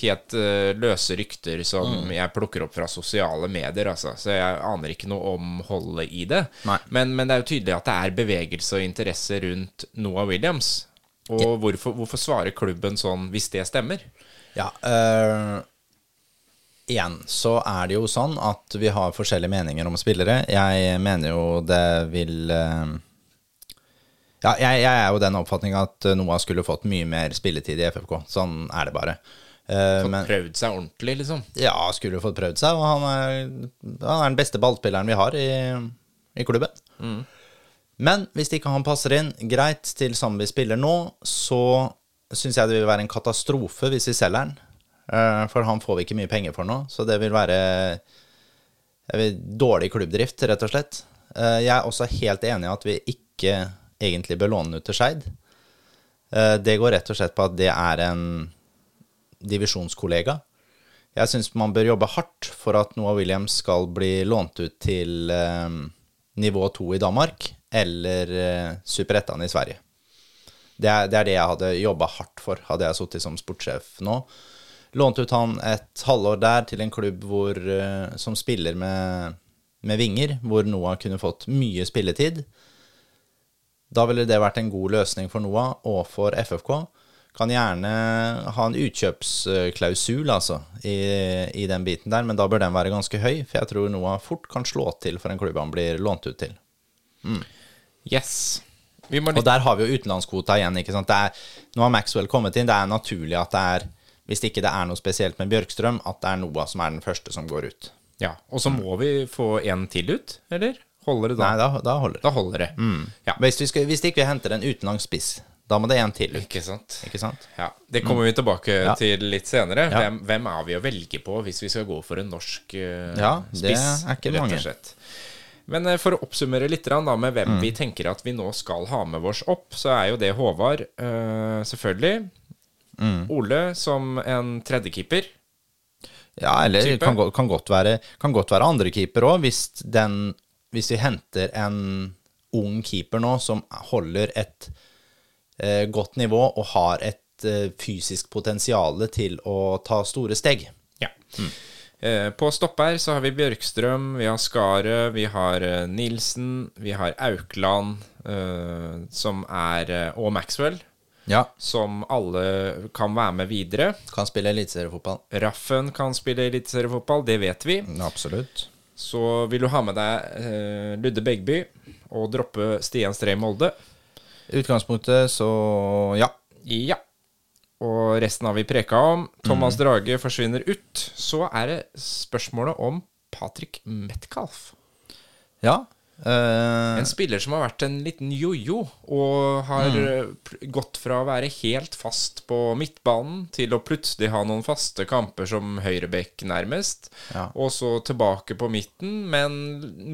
helt uh, løse rykter som jeg plukker opp fra sosiale medier, altså. Så jeg aner ikke noe om holdet i det. Men, men det er jo tydelig at det er bevegelse og interesse rundt Noah Williams. Og hvorfor, hvorfor svarer klubben sånn hvis det stemmer? Ja, øh, igjen så er det jo sånn at vi har forskjellige meninger om spillere. Jeg mener jo det vil øh, Ja, jeg, jeg er jo den oppfatning at Noah skulle fått mye mer spilletid i FFK. Sånn er det bare. Eh, Fått prøvd seg ordentlig, liksom? ja, skulle fått prøvd seg, og han er, han er den beste ballspilleren vi har i, i klubben. Men hvis ikke han passer inn greit til Zambi spiller nå, så syns jeg det vil være en katastrofe hvis vi selger den. Eh, For han får vi ikke mye penger for nå, så det vil være vil, dårlig klubbdrift, rett og slett. Eh, Jeg er også helt enig i at vi ikke egentlig bør låne den ut til Skeid. Det går rett og slett på at det er en divisjonskollega. Jeg syns man bør jobbe hardt for at Noah Williams skal bli lånt ut til eh, nivå 2 i Danmark eller eh, Superettan i Sverige. Det er, det er det jeg hadde jobba hardt for, hadde jeg sittet som sportssjef nå. Lånt ut han et halvår der til en klubb hvor, eh, som spiller med, med vinger, hvor Noah kunne fått mye spilletid. Da ville det vært en god løsning for Noah og for FFK. Kan gjerne ha en utkjøpsklausul altså, i, i den biten der, men da bør den være ganske høy, for jeg tror Noah fort kan slå til for en klubb han blir lånt ut til. Yes. Vi må Og der har vi jo utenlandskvota igjen. ikke sant? Det er, nå har Maxwell kommet inn. Det er naturlig at det er, hvis ikke det er noe spesielt med Bjørkstrøm, at det er Noah som er den første som går ut. Ja. Og så må vi få en til ut, eller? Holder det da? Nei, da, da holder det. Da holder det. Ja. Hvis, vi skal, hvis ikke vi henter en utenlandsk spiss, da må det en til ut. Ikke sant? Ikke sant? Ja, Det kommer vi tilbake Ja. til litt senere. Ja. Hvem, hvem er vi å velge på hvis vi skal gå for en norsk uh, Ja, det spiss? er ikke rett og mange. slett. Men uh, for å oppsummere litt da, med Mm. hvem vi tenker at vi nå skal ha med oss opp, så er jo det Håvard, uh, selvfølgelig. Mm. Ole som en tredjekeeper. Ja, eller Type? kan, kan, godt være, kan godt være andre keeper òg, hvis, den- hvis vi henter en ung keeper nå som holder et godt nivå og har et eh, fysisk potensial til å ta store steg. Ja. Eh, På stopper så har vi Bjørkstrøm, vi har Skaret, vi har eh, Nilsen, vi har Aukland, eh, som er eh, Og Maxwell, Ja. som alle kan være med videre. Kan spille eliteseriefotball. Raffen kan spille eliteseriefotball, det vet vi. Absolutt. Så vil du ha med deg eh, Ludde Begby og droppe Stian Stree Molde. Utgangspunktet så ja. Ja. Og resten har vi preka om. Thomas Drage forsvinner ut. Så er det spørsmålet om Patrick Metcalf. Ja. Uh, En spiller som har vært en liten jojo, og har mm. gått fra å være helt fast på midtbanen til å plutselig ha noen faste kamper som høyreback, nærmest. Ja. Og så tilbake på midten, men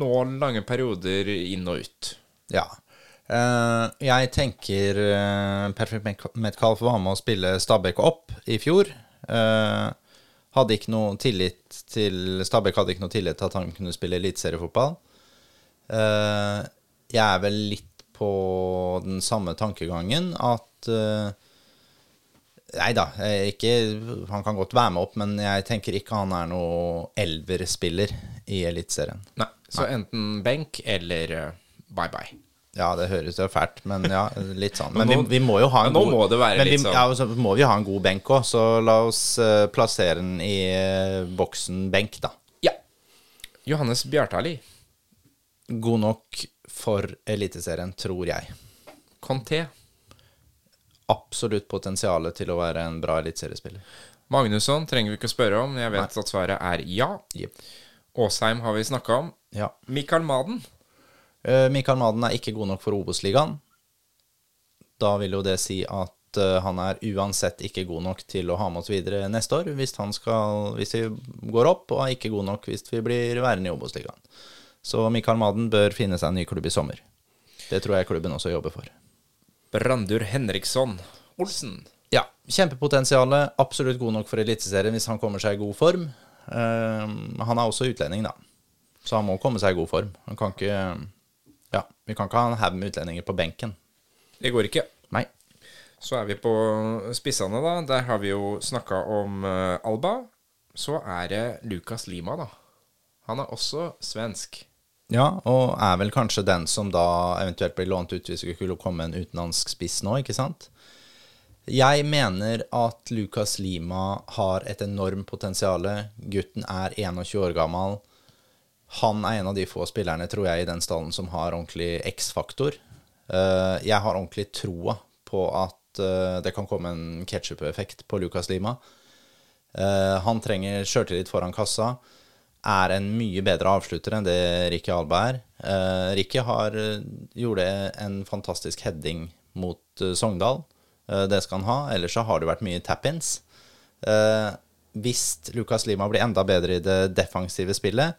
nå lange perioder inn og ut. ja. Eh, jeg tenker uh, Perfect Met- Metcalf var med å spille Stabæk opp i fjor. Uh, hadde ikke noe tillit til Stabæk hadde ikke noe tillit til at han kunne spille eliteseriefotball. Uh, jeg er vel litt på den samme tankegangen at uh, Nei da, ikke, han kan godt være med opp, men jeg tenker ikke han er noe elverspiller i Eliteserien. Nei, så enten benk eller bye-bye. Ja, det høres jo fælt, men ja, litt sånn. Men Men nå- vi, vi må jo ha en men nå god må det være litt sånn. Ja, så må vi ha en god benk òg, så la oss uh, plassere den i uh, boksen benk, da. Ja. Johannes Bjartali. God nok for Eliteserien, tror jeg. Conté. Absolutt potensial til å være en bra eliteseriespiller. Magnusson trenger vi ikke å spørre om. Jeg vet at svaret er ja. Yep. Åsheim har vi snakka om. Ja. Mikael Maden. Eh, Mikael Maden er ikke god nok for Obos-ligaen. Da vil jo det si at eh, han er uansett ikke god nok til å ha med oss videre neste år, hvis, han skal, hvis vi går opp, og er ikke god nok hvis vi blir værende i Obos-ligaen. Så Mikael Maden bør finne seg en ny klubb i sommer. Det tror jeg klubben også jobber for. Brandur Henriksson Olsen. Ja, Kjempepotensialet. Absolutt god nok for Eliteserien hvis han kommer seg i god form. Uh, han er også utlending, da. Så han må komme seg i god form. Han kan ikke Ja, vi kan ikke ha en haug med utlendinger på benken. Det går ikke. Nei. Så er vi på spissene, da. Der har vi jo snakka om uh, Alba. Så er det Lukas Lima, da. Han er også svensk. Ja, og er vel kanskje den som da eventuelt blir lånt ut hvis det skulle komme en utenlandsk spiss nå, ikke sant? Jeg mener at Lukas Lima har et enormt potensial. Gutten er 21 år gammel. Han er en av de få spillerne, tror jeg, i den stallen som har ordentlig X-faktor. Eh, Jeg har ordentlig troa på at eh, det kan komme en ketsjup-effekt på Lucas Lima. Eh, Han trenger sjøltillit foran kassa. Er en mye bedre avslutter enn det Ricky Alba er. Ricky har, gjorde en fantastisk heading mot Sogndal. Det skal han ha. Ellers så har det vært mye tap-ins. Hvis Lucas Lima blir enda bedre i det defensive spillet,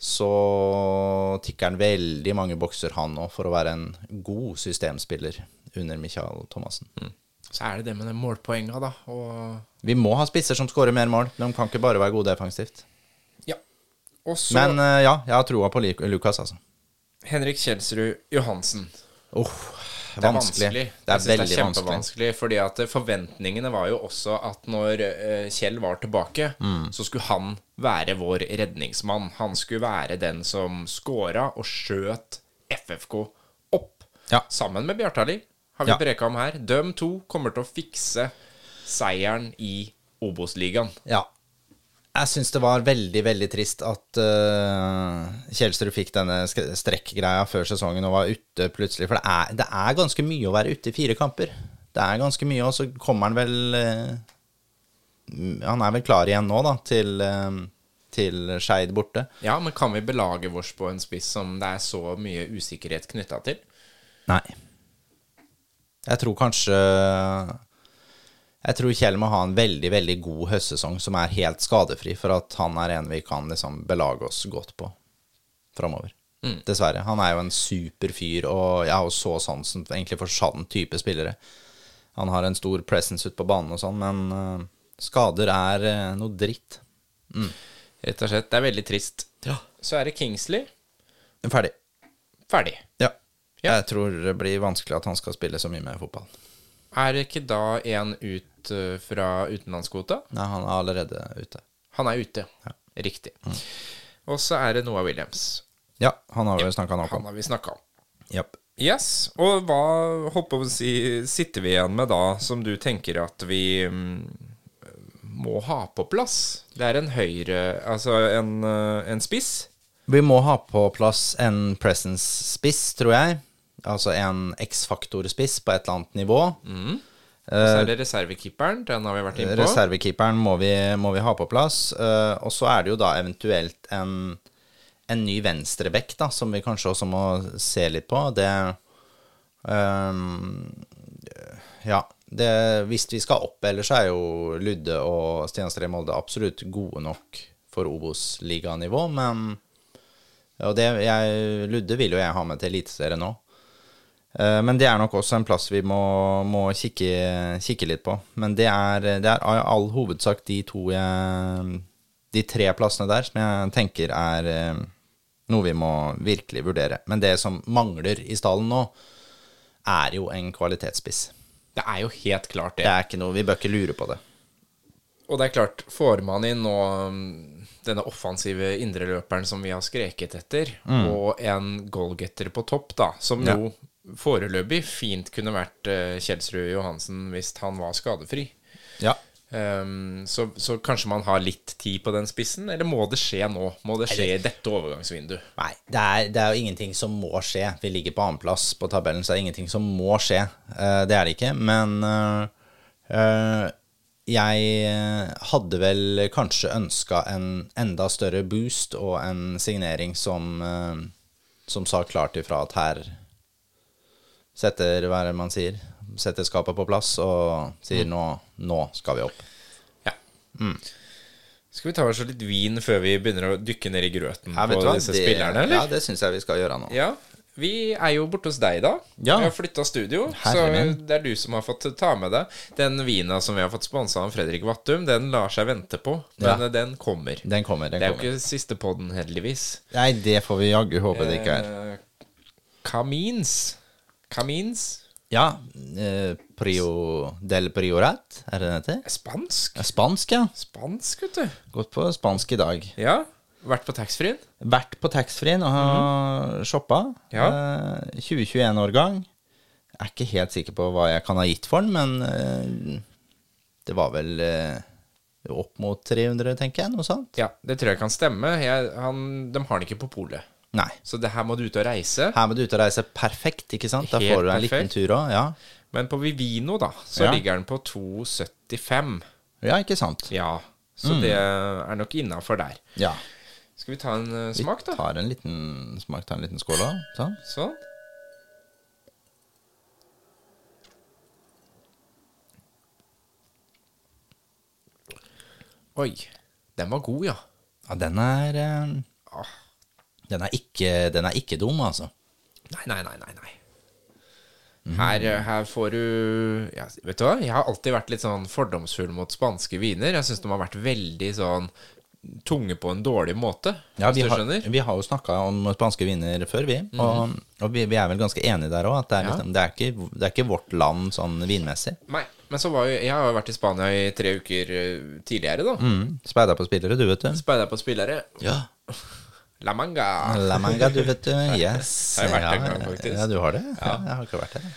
så tikker han veldig mange bokser, han òg, for å være en god systemspiller under Michael Thomassen. Så er det det med de målpoenga, da. Og Vi må ha spisser som skårer mer mål. De kan ikke bare være gode defensivt. ja. Også Men eh, ja, jeg har troa på Lukas, altså. Henrik Kjelsrud Johansen. Oh, Det er vanskelig. Det er veldig det er vanskelig. kjempevanskelig. Fordi at forventningene var jo også at når eh, Kjell var tilbake, Mm. så skulle han være vår redningsmann. Han skulle være den som scora og skjøt FFK opp. Ja. Sammen med Bjartali, har vi Ja. preka om her. Døm to kommer til å fikse seieren i Obos-ligaen. Ja. Jeg syns det var veldig, veldig trist at uh, Kjelsrud fikk denne strekkgreia før sesongen og var ute plutselig. For det er, det er ganske mye å være ute i fire kamper. Det er ganske mye, og så kommer han vel uh, Han er vel klar igjen nå, da, til, uh, til Skeid borte. Ja, men kan vi belage vårs på en spiss som det er så mye usikkerhet knytta til? Nei. Jeg tror kanskje Jeg tror Kjell må ha en veldig, veldig god høstsesong som er helt skadefri, for at han er en vi kan liksom belage oss godt på framover. Dessverre. Han er jo en super fyr, og jeg har jo så sansen egentlig for sånn type spillere. Han har en stor presence ute på banen og sånn, men eh, skader er eh, noe dritt. Rett og slett. Det er veldig trist. Så er det Kingsley. Ferdig. Ferdig. Ja. Ja. Jeg tror det blir vanskelig at han skal spille så mye med fotball. Er det ikke da en ut eh, fra utenlandskvota? Nei, han er allerede ute. Han er ute. Riktig. Og så er det Noah Williams. Ja, han har vi snakka nok Han har vi snakka om. Yep. Yes. Og hva håper å si, sitter vi igjen med da, som du tenker at vi mm, må ha på plass? Det er en høyre Altså en, eh, en spiss. Vi må ha på plass en presence-spiss, tror jeg. Altså en X-faktor-spiss på et eller annet nivå. Og så er det reservekeeperen. Den har vi vært inne på. Reservekeeperen må vi, må vi ha på plass. eh, og så er det jo da eventuelt en, en ny venstrebekk, da, som vi kanskje også må se litt på. Det um, Ja. Det, hvis vi skal opp, ellers så er jo Ludde og Stian i Molde absolutt gode nok for Obos-liganivå, men Og det, jeg, Ludde vil jo jeg ha med til Eliteserien nå. Eh, Men det er nok også en plass vi må, må kikke, kikke litt på. Men det er, det er all hovedsak de to jeg, De tre plassene der som jeg tenker er eh, noe vi må virkelig vurdere. Men det som mangler i stallen nå, er jo en kvalitetsspiss. Det er jo helt klart det. Det er ikke noe, Vi bør ikke lure på det. Og det er klart, får man inn nå mm, denne offensive indreløperen som vi har skreket etter, og en goalgetter på topp, da, som Ja. Foreløpig fint kunne vært uh, Kjelsrud Johansen hvis han var skadefri. Ja. Um, så, så kanskje man har litt tid på den spissen, eller må det skje nå? Må det skje i dette overgangsvinduet? Nei, det er, det er jo ingenting som må skje. Vi ligger på annenplass på tabellen, så det er ingenting som må skje. Uh, det er det ikke. Men uh, uh, jeg hadde vel kanskje ønska en enda større boost og en signering som, eh, som sa klart ifra at her setter, hva er det man sier, setter skapet på plass og sier nå, nå skal vi opp. Ja. Skal vi ta oss litt vin før vi begynner å dykke ned i grøten Ja, på disse Det- spillerne, eller? Ja, det syns jeg vi skal gjøre nå. Ja, vi er jo borte hos deg da. Ja. Vi har flytta studio, Herre så det er du som har fått ta med deg. Den vina som vi har fått sponsa av Fredrik Vattum, den lar seg vente på. Men Ja. eh, den kommer. Den kommer. Den det er jo ikke siste podden, heldigvis. Nei, det får vi jaggu håpe det ikke er. Eh, Camins. Camins. Ja, eh, Prio del Priorat, er det det heter? Spansk. Ja, Spansk, ja. Spansk, vet du. Gått på spansk i dag. Ja. Vært på taxfree-en. Vært på taxfree-en og har shoppa. Ja. Eh, 2021-årgang. Er ikke helt sikker på hva jeg kan ha gitt for den, men eh, det var vel eh, opp mot 300, tenker jeg. Noe sånt. Ja, det tror jeg kan stemme. Jeg, han, de har den ikke på polet. Nei. Så det her må du ut og reise. Her må du ut og reise perfekt, ikke sant? Da Helt får du en liten tur òg. Ja. Men på Vivino, da, så Ja. ligger den på 2,75. ja, ikke sant? Ja, så det er nok innafor der. Ja. Skal vi ta en eh, smak, da? tar en liten smak, tar en liten skål da. Sånn. Sånn. Oi. Den var god, ja. Ja, den er eh, Ah. Den, er ikke, den er ikke dum, altså. Nei, nei, nei, nei. nei. Her, her får du ja, Vet du hva? Jeg har alltid vært litt sånn fordomsfull mot spanske viner. Jeg syns de har vært veldig sånn tunge på en dårlig måte, Ja, vi har, vi har jo snakka om spanske viner før, vi. Og, og vi, vi er vel ganske enige der òg, at det er, Ja. liksom, det, er ikke, det er ikke vårt land sånn vinmessig. Nei, men så var jo Jeg har jo vært i Spania i tre uker eh, tidligere, da. Mm. Speida på spillere, du, vet du. Speida på spillere. Ja. La Manga. La manga, du, vet du. Yes. Har jeg vært ja, en gang, faktisk. Ja, du har det? Ja. Jeg har ikke vært der.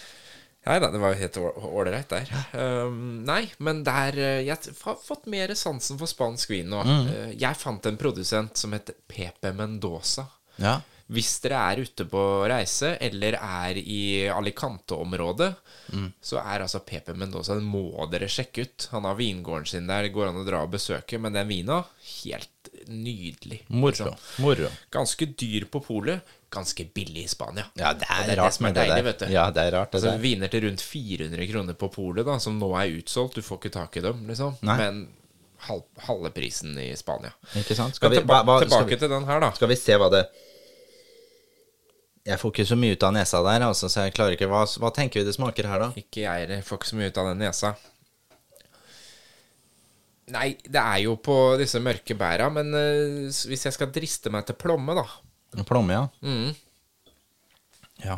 Nei da, det var jo helt ålreit der. Um, nei, men der eh, Jeg har fått mer sansen for spansk vin nå. Mm. jeg fant en produsent som heter Pepe Mendoza. Ja. Hvis dere er ute på reise, eller er i Alicante-området, så er altså Pepe Mendoza Den må dere sjekke ut. Han har vingården sin der, det går an å dra og besøke. Men den vina, helt nydelig. Moro. Moro. Ganske dyr på polet, ganske billig i Spania. Ja, det er, det er rart som er det deilig, der. vet du. Ja, det er rart, det Altså, der. Viner til rundt 400 kroner på polet, da, som nå er utsolgt. Du får ikke tak i dem, liksom. Nei. Men halv, halve prisen i Spania. Ikke sant? Skal vi, tilba hva, tilbake vi, til den her, da. skal vi se hva det Jeg får ikke så mye ut av nesa der, altså, så jeg klarer ikke Hva, hva tenker vi det smaker her, da? Ikke jeg heller. Får ikke så mye ut av den nesa. Nei, det er jo på disse mørke bæra, men eh, s- hvis jeg skal driste meg til plomme, da Plomme, ja. mm, Ja.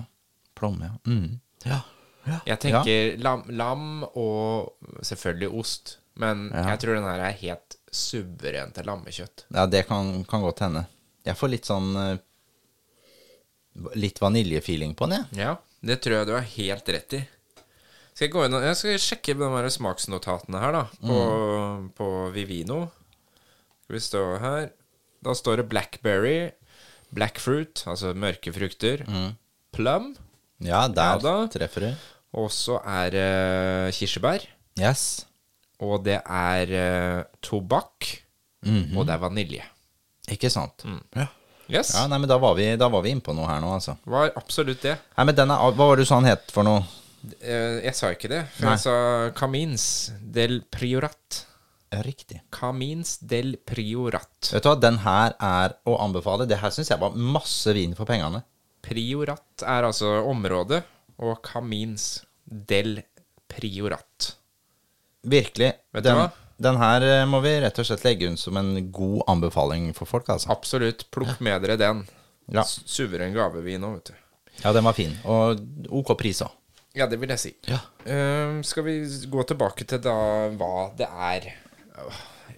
Plomme, ja. Mm. Ja. ja. Jeg tenker lam, lam og selvfølgelig ost. Men jeg tror den her er helt suveren til lammekjøtt. Ja, det kan, kan godt hende. Jeg får litt sånn eh, Litt vaniljefeeling på den, jeg. Ja, det tror jeg du har helt rett i. Skal jeg gå inn Jeg skal sjekke de her smaksnotatene her, da, på, på Vivino. Skal vi stå her Da står det blackberry, blackfruit, altså mørke frukter, plum, Ja, der Ja treffer du. Og så er det kirsebær. Yes. Og det er uh, tobakk. Og det er vanilje. Ikke sant. Ja. Yes. ja, nei, men da var vi, da var vi innpå noe her nå, altså. Var absolutt det. Nei, men den er, Hva var det du sa han het for noe? Eh, jeg sa ikke det, for Nei. jeg sa Camins del Priorat. Riktig. Camins del Priorat. Vet du hva, den her er å anbefale. Det her syns jeg var masse vin for pengene. Priorat er altså området, og Camins del Priorat. Virkelig. Vet du den, hva? den her eh, må vi rett og slett legge ut som en god anbefaling for folk, altså. Absolutt. Plukk med dere den. Ja. Suveren gavevin òg, vet du. Ja, den var fin. Og ok pris òg. Ja, det vil jeg si. Ja. Eh, skal vi gå tilbake til da hva det er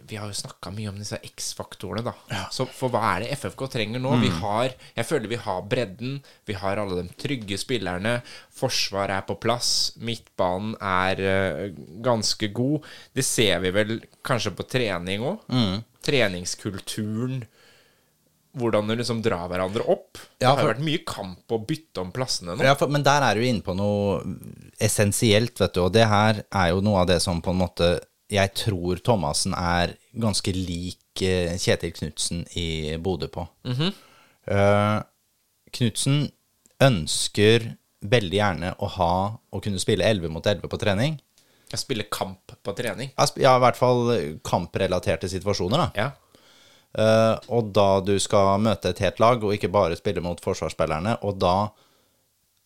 Vi har jo snakka mye om disse X-faktorene, da. Så for hva er det FFK trenger nå? Vi har Jeg føler vi har bredden. Vi har alle de trygge spillerne. Forsvaret er på plass. Midtbanen er uh, ganske god. Det ser vi vel kanskje på trening òg. Treningskulturen. Hvordan du liksom drar hverandre opp. Ja, det har vært mye kamp å bytte om plassene nå. Ja, for, men der er du inne på noe essensielt, vet du. Og det her er jo noe av det som på en måte jeg tror Thomassen er ganske lik eh, Kjetil Knutsen i Bodø på. Eh, Knutsen ønsker veldig gjerne å ha å kunne spille 11 mot 11 på trening. Spille kamp på trening. Ja, i hvert fall kamprelaterte situasjoner, da. Ja. Eh, og da du skal møte et helt lag, og ikke bare spille mot forsvarsspillerne, og da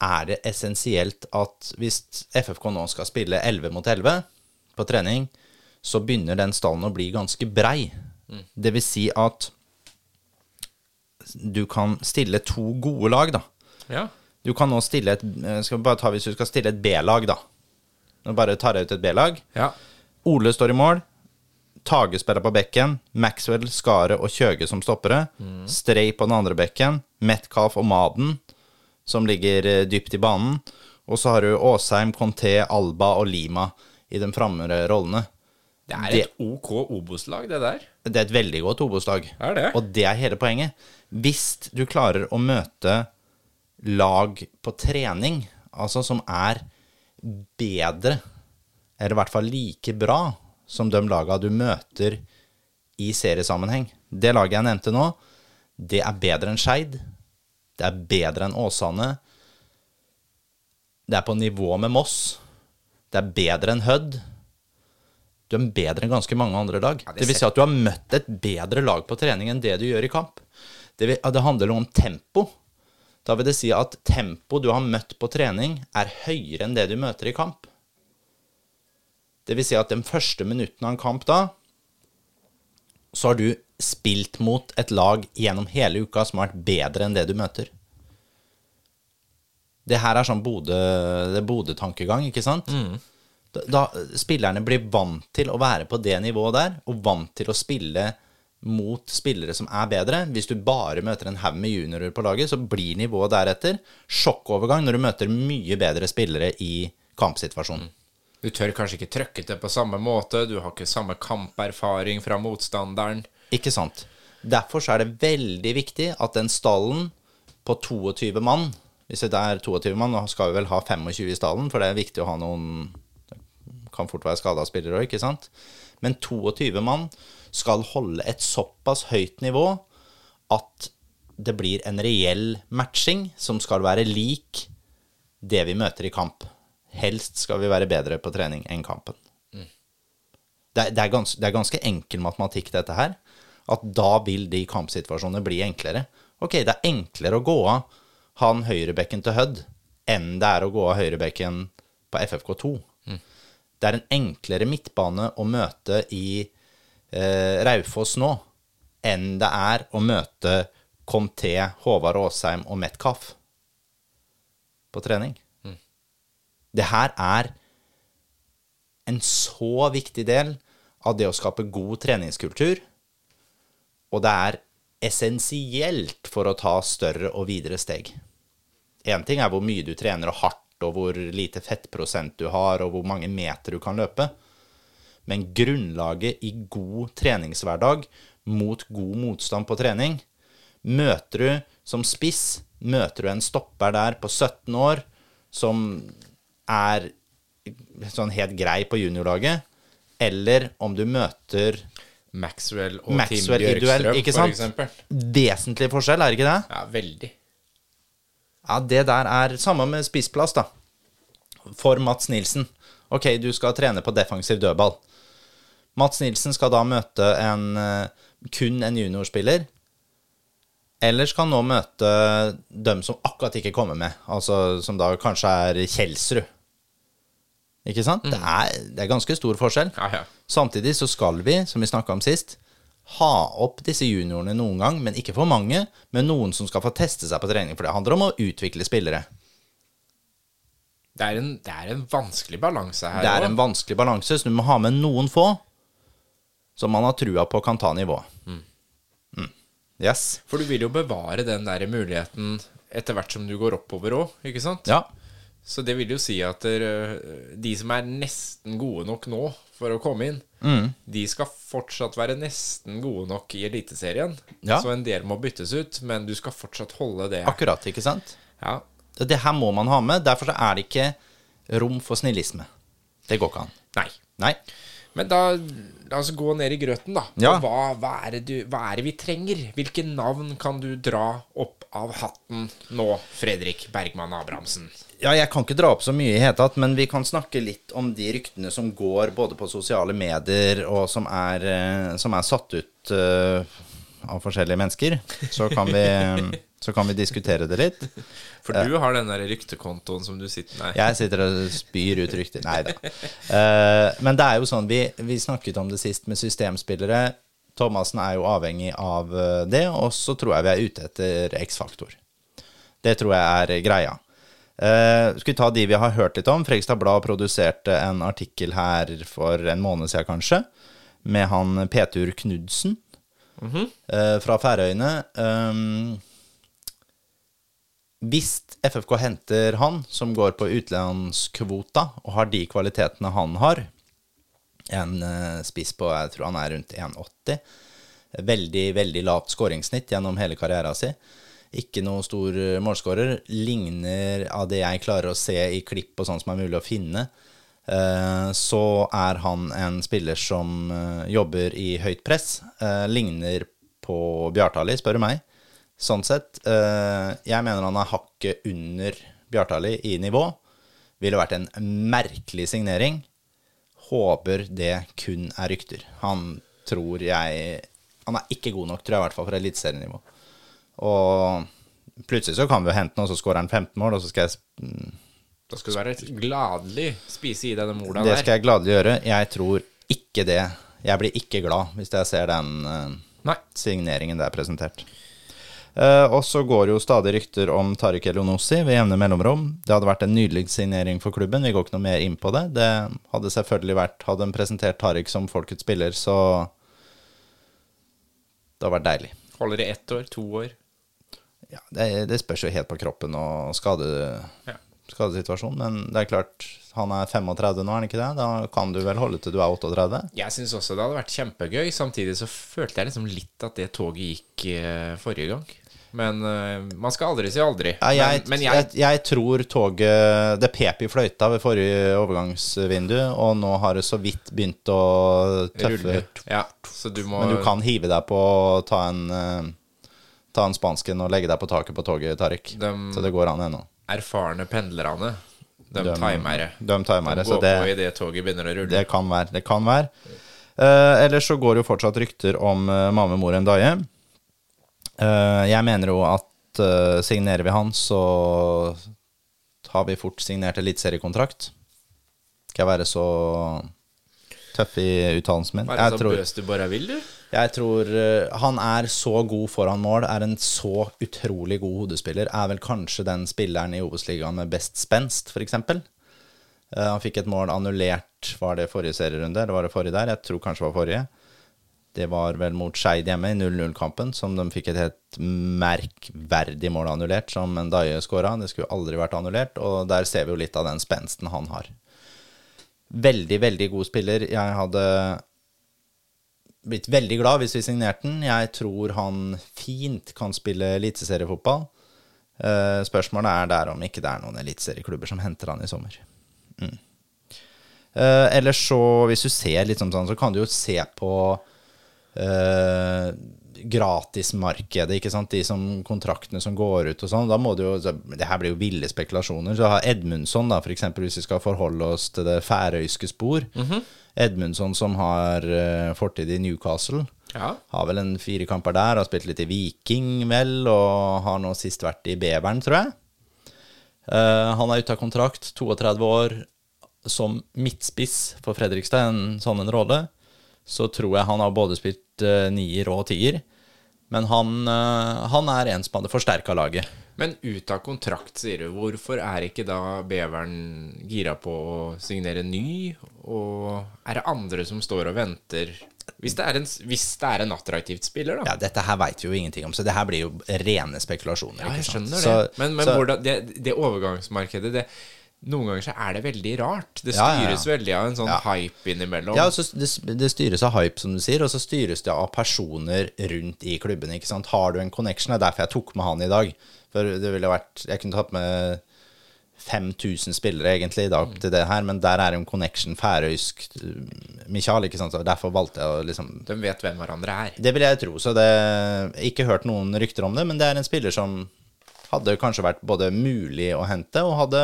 er det essensielt at hvis FFK nå skal spille 11 mot 11 på trening, så begynner den stallen å bli ganske brei. Det vil si at du kan stille to gode lag, da. ja. Du kan nå stille et eh, Skal vi bare ta hvis du skal stille et B-lag, da. Nå bare tar jeg ut et B-lag. Ja. Ole står i mål. Tage spiller på bekken. Maxwell, Skare og Kjøge som stoppere. Strei på den andre bekken. Metcalf og Maden som ligger eh, dypt i banen. Og så har du Åsheim, Conté, Alba og Lima i de framre rollene. Det er et OK Obos-lag, det der. Det er et veldig godt Obos-lag. Og det er hele poenget. Hvis du klarer å møte lag på trening, altså som er bedre, eller i hvert fall like bra, som de laga du møter i seriesammenheng Det laget jeg nevnte nå, det er bedre enn Skeid. Det er bedre enn Åsane. Det er på nivå med Moss. Det er bedre enn Hødd. Du er bedre enn ganske mange andre lag. Ja, det det vil si at du har møtt et bedre lag på trening enn det du gjør i kamp. Det, vil, det handler om tempo. Da vil det si at tempo du har møtt på trening, er høyere enn det du møter i kamp. Det vil si at den første minutten av en kamp da, så har du spilt mot et lag gjennom hele uka som har vært bedre enn det du møter. Det her er sånn Bodø-tankegang, ikke sant? Da, da spillerne blir vant til å være på det nivået der, og vant til å spille mot spillere som er bedre. Hvis du bare møter en haug med juniorer på laget, så blir nivået deretter. Sjokkovergang når du møter mye bedre spillere i kampsituasjonen. Du tør kanskje ikke trøkke til på samme måte, du har ikke samme kamperfaring fra motstanderen. Ikke sant? Derfor er det veldig viktig at den stallen på 22 mann Hvis det er 22 mann, nå skal vi vel ha 25 i stallen, for det er viktig å ha noen det Kan fort være skada spillere òg, ikke sant? Men 22 mann skal holde et såpass høyt nivå at det blir en reell matching som skal være lik det vi møter i kamp. Helst skal vi være bedre på trening enn kampen. Det, er- det, er gans, det er ganske enkel matematikk, dette her. At da vil de kampsituasjonene bli enklere. Ok, det er enklere å gå av han høyrebekken til Hødd enn det er å gå av høyrebekken på FFK2. Det er en enklere midtbane å møte i eh, Raufoss nå enn det er å møte Comté, Håvard Aasheim og Metcalf på trening. Det her er en så viktig del av det å skape god treningskultur, og det er essensielt for å ta større og videre steg. Én ting er hvor mye du trener og hardt, og hvor lite fettprosent du har, og hvor mange meter du kan løpe. Men grunnlaget i god treningshverdag mot god motstand på trening Møter du som spiss, møter du en stopper der på 17 år som er sånn helt grei på juniorlaget, eller om du møter Maxwell og Maxwell Tim Bjørkstrøm, ikke for? Vesentlig forskjell, er det ikke det? Ja, veldig. Ja, det der er samme med spissplass, da. For Mats Nilsen. Ok, du skal trene på defensiv dødball. Mats Nilsen skal da møte en, eh, kun en juniorspiller. Eller skal han nå møte dem som akkurat ikke kommer med. Altså som da kanskje er Kjelsrud. Ikke sant? Det, er, det er ganske stor forskjell. Ja, ja. Samtidig så skal vi, som vi snakka om sist, ha opp disse juniorene noen gang, men ikke for mange. Men noen som skal få teste seg på trening. For det handler om å utvikle spillere. Det er en, det er en vanskelig balanse her. Det er også. en vanskelig balanse, så du må ha med noen få som man har trua på kan ta nivået. Mm. Yes. For du vil jo bevare den der muligheten etter hvert som du går oppover òg, ikke sant? Ja. Så det vil jo si at eh, de som er nesten gode nok nå for å komme inn, Mm. de skal fortsatt være nesten gode nok i Eliteserien. Ja. Så en del må byttes ut, men du skal fortsatt holde det. Akkurat, ikke sant? Ja. Det det her må man ha med. Derfor så er det ikke rom for snillisme. Det går ikke an. Nei. Nei. Men da la oss gå ned i grøten, da. Ja. Hva, hva, er du, hva er det vi trenger? Hvilke navn kan du dra opp av hatten nå, Fredrik Bergman Abrahamsen? Ja, jeg kan ikke dra opp så mye i hele tatt, men vi kan snakke litt om de ryktene som går både på sosiale medier, og som er, eh, som er satt ut uh, av forskjellige mennesker. Så kan vi, så kan vi diskutere det litt. For du har den der ryktekontoen som du sitter Nei. Jeg sitter og spyr ut rykter. Nei da. Eh, men det er jo sånn, vi, vi snakket om det sist med systemspillere. Thomassen er jo avhengig av eh, det, og så tror jeg vi er ute etter X-faktor. Det tror jeg er greia. Uh, skal vi ta de vi har hørt litt om? Fredrikstad Blad produserte en artikkel her for en måned siden, kanskje, med han Petur Knudsen eh, fra Færøyene. Um, hvis FFK henter han, som går på utenlandskvota, og har de kvalitetene han har, en eh, spiss på jeg tror han er rundt 1,80, veldig, veldig lavt skåringssnitt gjennom hele karrieren sin, ikke noe stor eh, målskårer, ligner av det jeg klarer å se i klipp og sånn som er mulig å finne, eh, så er han en spiller som jobber i høyt press, ligner på Bjartali, spør du meg. Sånn sett. eh, jeg mener han er hakket under Bjartali i nivå. Ville vært en merkelig signering. Håper det kun er rykter. Han tror jeg Han er ikke god nok, tror jeg, i hvert fall for eliteserienivå. Og plutselig så kan vi jo hente noe, så skårer han 15 mål, og så skal jeg mm, Da skal du være gladelig spise i deg den mola Det skal jeg gladelig gjøre. Jeg tror ikke det. Jeg blir ikke glad hvis jeg ser den eh, signeringen der presentert. Eh, og så går jo stadig rykter om Tariq Elionossi ved jevne mellomrom. Det hadde vært en nydelig signering for klubben. Vi går ikke noe mer inn på det. Det hadde selvfølgelig vært Hadde en presentert Tariq som folkets spiller, så Det hadde vært deilig. Holder det ett år, to år. Ja, det, det spørs jo helt på kroppen og skade, Ja. skadesituasjonen. Men det er klart, han er 35 nå, er han ikke det? Da kan du vel holde til du er 38? Jeg syns også det hadde vært kjempegøy. Samtidig så følte jeg liksom litt at det toget gikk eh, forrige gang. Men uh, man skal aldri si aldri. Ja, jeg, men, men jeg, jeg, jeg, tror toget Det pep i fløyta ved forrige overgangsvindu, og nå har det så vidt begynt å tøffe. Ja, så du må Men du kan hive deg på å ta en uh, Ta en spansken og legge deg på taket på toget, Tariq. De Så det går an ennå. erfarne pendlerne. De Dem- timer det. dem De går det- på idet toget begynner å rulle. Det kan være. Det kan være. Uh, ellers så går jo fortsatt rykter om uh, Mame Mor Ndaye. Eh, jeg mener jo at eh, signerer vi han, så har vi fort signert eliteseriekontrakt. Skal jeg være så tøff i uttalelsen min? Være så tror, bøs du bare vil, du. jeg tror eh, han er så god foran mål, er en så utrolig god hodespiller. Er vel kanskje den spilleren i Obos-ligaen med best spenst, f.eks. Han fikk et mål annullert, var det forrige serierunde, eller var det forrige der? Jeg tror kanskje det var forrige. Det var vel mot Skeid hjemme i 0-0-kampen, som de fikk et helt merkverdig mål annullert, som Ndaye skåra. Det skulle aldri vært annullert, og der ser vi jo litt av den spensten han har. Veldig, veldig god spiller. Jeg hadde blitt veldig glad hvis vi signerte den. Jeg tror han fint kan spille eliteseriefotball. Eh, spørsmålet er der om ikke det er noen eliteserieklubber som henter han i sommer. Mm. Uh, ellers så, hvis du ser litt sånn, så kan du jo se på uh, gratismarkedet, ikke sant. De som, kontraktene som går ut og sånn. Da må du jo Det her blir jo ville spekulasjoner. Så har Edmundsson, da, eksempel, hvis vi skal forholde oss til det færøyske spor. Mm -hmm. Edmundsson som har uh, fortid i Newcastle. Ja. Har vel en fire kamper der. Har spilt litt i Viking, vel, og har nå sist vært i Beveren, tror jeg. Uh, han er ute av kontrakt, 32 år som midtspiss for Fredrikstad, en sånn en rolle, så tror jeg han har både spilt uh, nier og tier. Men han, uh, han, er en som hadde forsterka laget. Men ut av kontrakt, sier du. Hvorfor er ikke da Beveren gira på å signere ny? Og er det andre som står og venter? Hvis det er en, hvis det er en attraktivt spiller, da. Ja, Dette her veit vi jo ingenting om, så det her blir jo rene spekulasjoner. Ja, jeg skjønner det. Så, men, men så, hvordan, det, det overgangsmarkedet det noen ganger så er det veldig rart. Det styres ja, ja, ja. veldig av en sånn hype innimellom. Ja, det, det, styres av hype, som du sier, og så styres det av personer rundt i klubbene. ikke sant? Har du en connection? Det er derfor jeg tok med han i dag. For det ville vært Jeg kunne tatt med 5000 spillere egentlig i dag mm. til det her, men der er en connection færøysk Michael, ikke sant, så derfor valgte jeg å liksom De vet hvem hverandre er? Det vil jeg tro. Så det Ikke hørt noen rykter om det, men det er en spiller som hadde kanskje vært både mulig å hente og hadde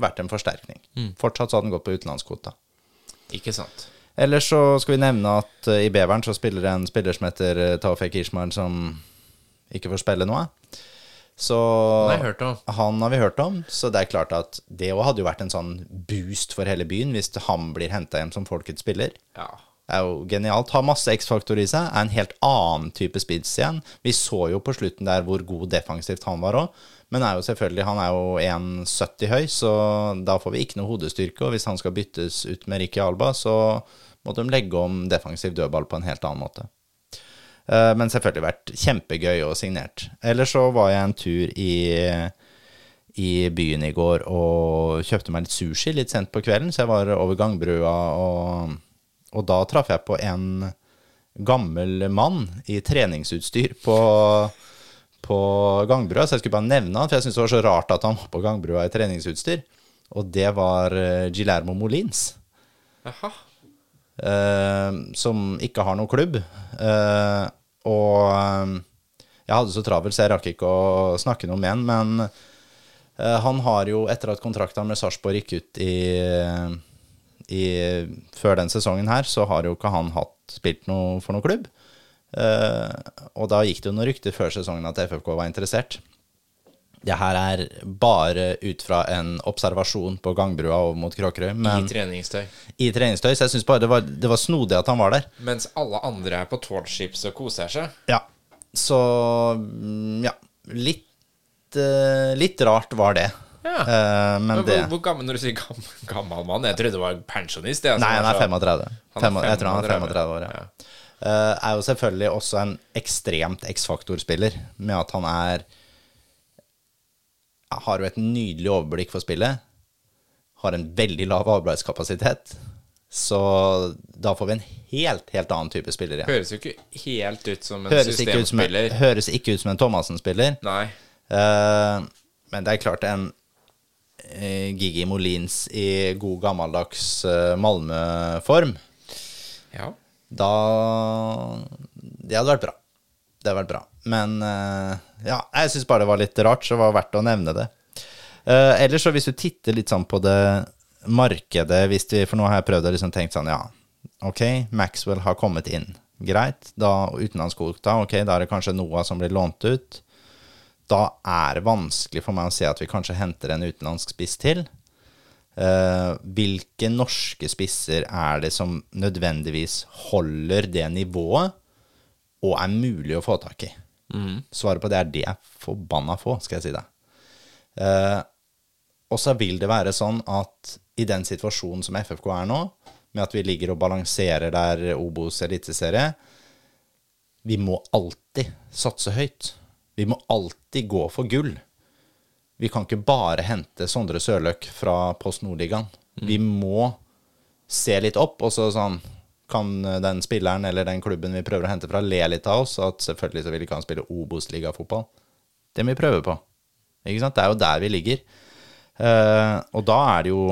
vært en forsterkning. Mm. Fortsatt så hadde den gått på utenlandskvota. Ikke sant. Ellers så skal vi nevne at uh, i Beveren så spiller det en spiller som heter uh, Taufek Ishmael, som ikke får spille noe. Så har han har vi hørt om. Så det er klart at det òg hadde jo vært en sånn boost for hele byen hvis han blir henta hjem som folkets spiller. Ja er jo genialt. Har masse X-faktor i seg. Er en helt annen type spids igjen. Vi så jo på slutten der hvor god defensivt han var òg. Men er jo selvfølgelig, han er jo 1,70 høy, så da får vi ikke noe hodestyrke. Og hvis han skal byttes ut med Ricky Alba, så må de legge om defensiv dødball på en helt annen måte. Eh, men selvfølgelig vært kjempegøy og signert. Ellers så var jeg en tur i, i byen i går og kjøpte meg litt sushi litt sent på kvelden, så jeg var over gangbrua og og da traff jeg på en gammel mann i treningsutstyr på, på gangbrua, så jeg skulle bare nevne han, for jeg syntes det var så rart at han var på gangbrua i treningsutstyr. Og det var uh, Gilermo Molins. Aha. Uh, som ikke har noen klubb. Uh, og jeg hadde så travelt, så jeg rakk ikke å snakke noe med han. Men han har jo, etter at kontrakten med Sarpsborg gikk ut i i, før den sesongen her, så har jo ikke han hatt spilt noe for noen klubb. Uh, og da gikk det jo noen rykter før sesongen at FFK var interessert. Det her er bare ut fra en observasjon på gangbrua over mot Kråkerøy. I treningstøy. I treningstøy, Så jeg syns bare det var, det var, snodig at han var der. Mens alle andre er på tårnskips og koser seg. Ja. Så mm, ja. Litt, uh, litt rart var det. Ja. Uh, men, men hvor, hvor, gammel når du sier gammel, gammel mann? Jeg trodde det var pensjonist. Altså, Nei, han er 35. Han er jeg tror han er 35 år, ja. ja. Uh, er jo selvfølgelig også en ekstremt X-faktor-spiller, med at han er Har jo et nydelig overblikk for spillet. Har en veldig lav arbeidskapasitet. Så da får vi en helt, helt annen type spiller igjen. Høres jo ikke helt ut som en høres systemspiller. Ikke en, høres ikke ut som en Thomassen-spiller. Nei. Uh, men det er klart en Gigi Molins i god gammeldags eh, Malmö-form, ja. da Det hadde vært bra. Det hadde vært bra. Men eh, ja, jeg syns bare det var litt rart, så det var verdt å nevne det. Ellers så hvis du titter litt sånn på det markedet hvis vi, For nå har jeg prøvd å liksom tenke sånn, ja, ok, Maxwell har kommet inn. Greit. Da utenlandskvota, ok, da er det kanskje Noah som blir lånt ut da er det vanskelig for meg å se at vi kanskje henter en utenlandsk spiss til. Uh, hvilke norske spisser er det som nødvendigvis holder det nivået, og er mulig å få tak i? Mm. Svaret på det er det er forbanna få, skal jeg si det. Uh, og så vil det være sånn at i den situasjonen som FFK er nå, med at vi ligger og balanserer der Obos eliteserie, vi må alltid satse høyt. Vi må alltid gå for gull. Vi kan ikke bare hente Sondre Sørløk fra Post Nordligaen. Mm. Vi må se litt opp, og så sånn kan den spilleren eller den klubben vi prøver å hente fra, le litt av oss. At selvfølgelig så vil ikke han spille Obos-ligafotball. Det må vi prøve på. Ikke sant? Det er jo der vi ligger. Eh, og da er det jo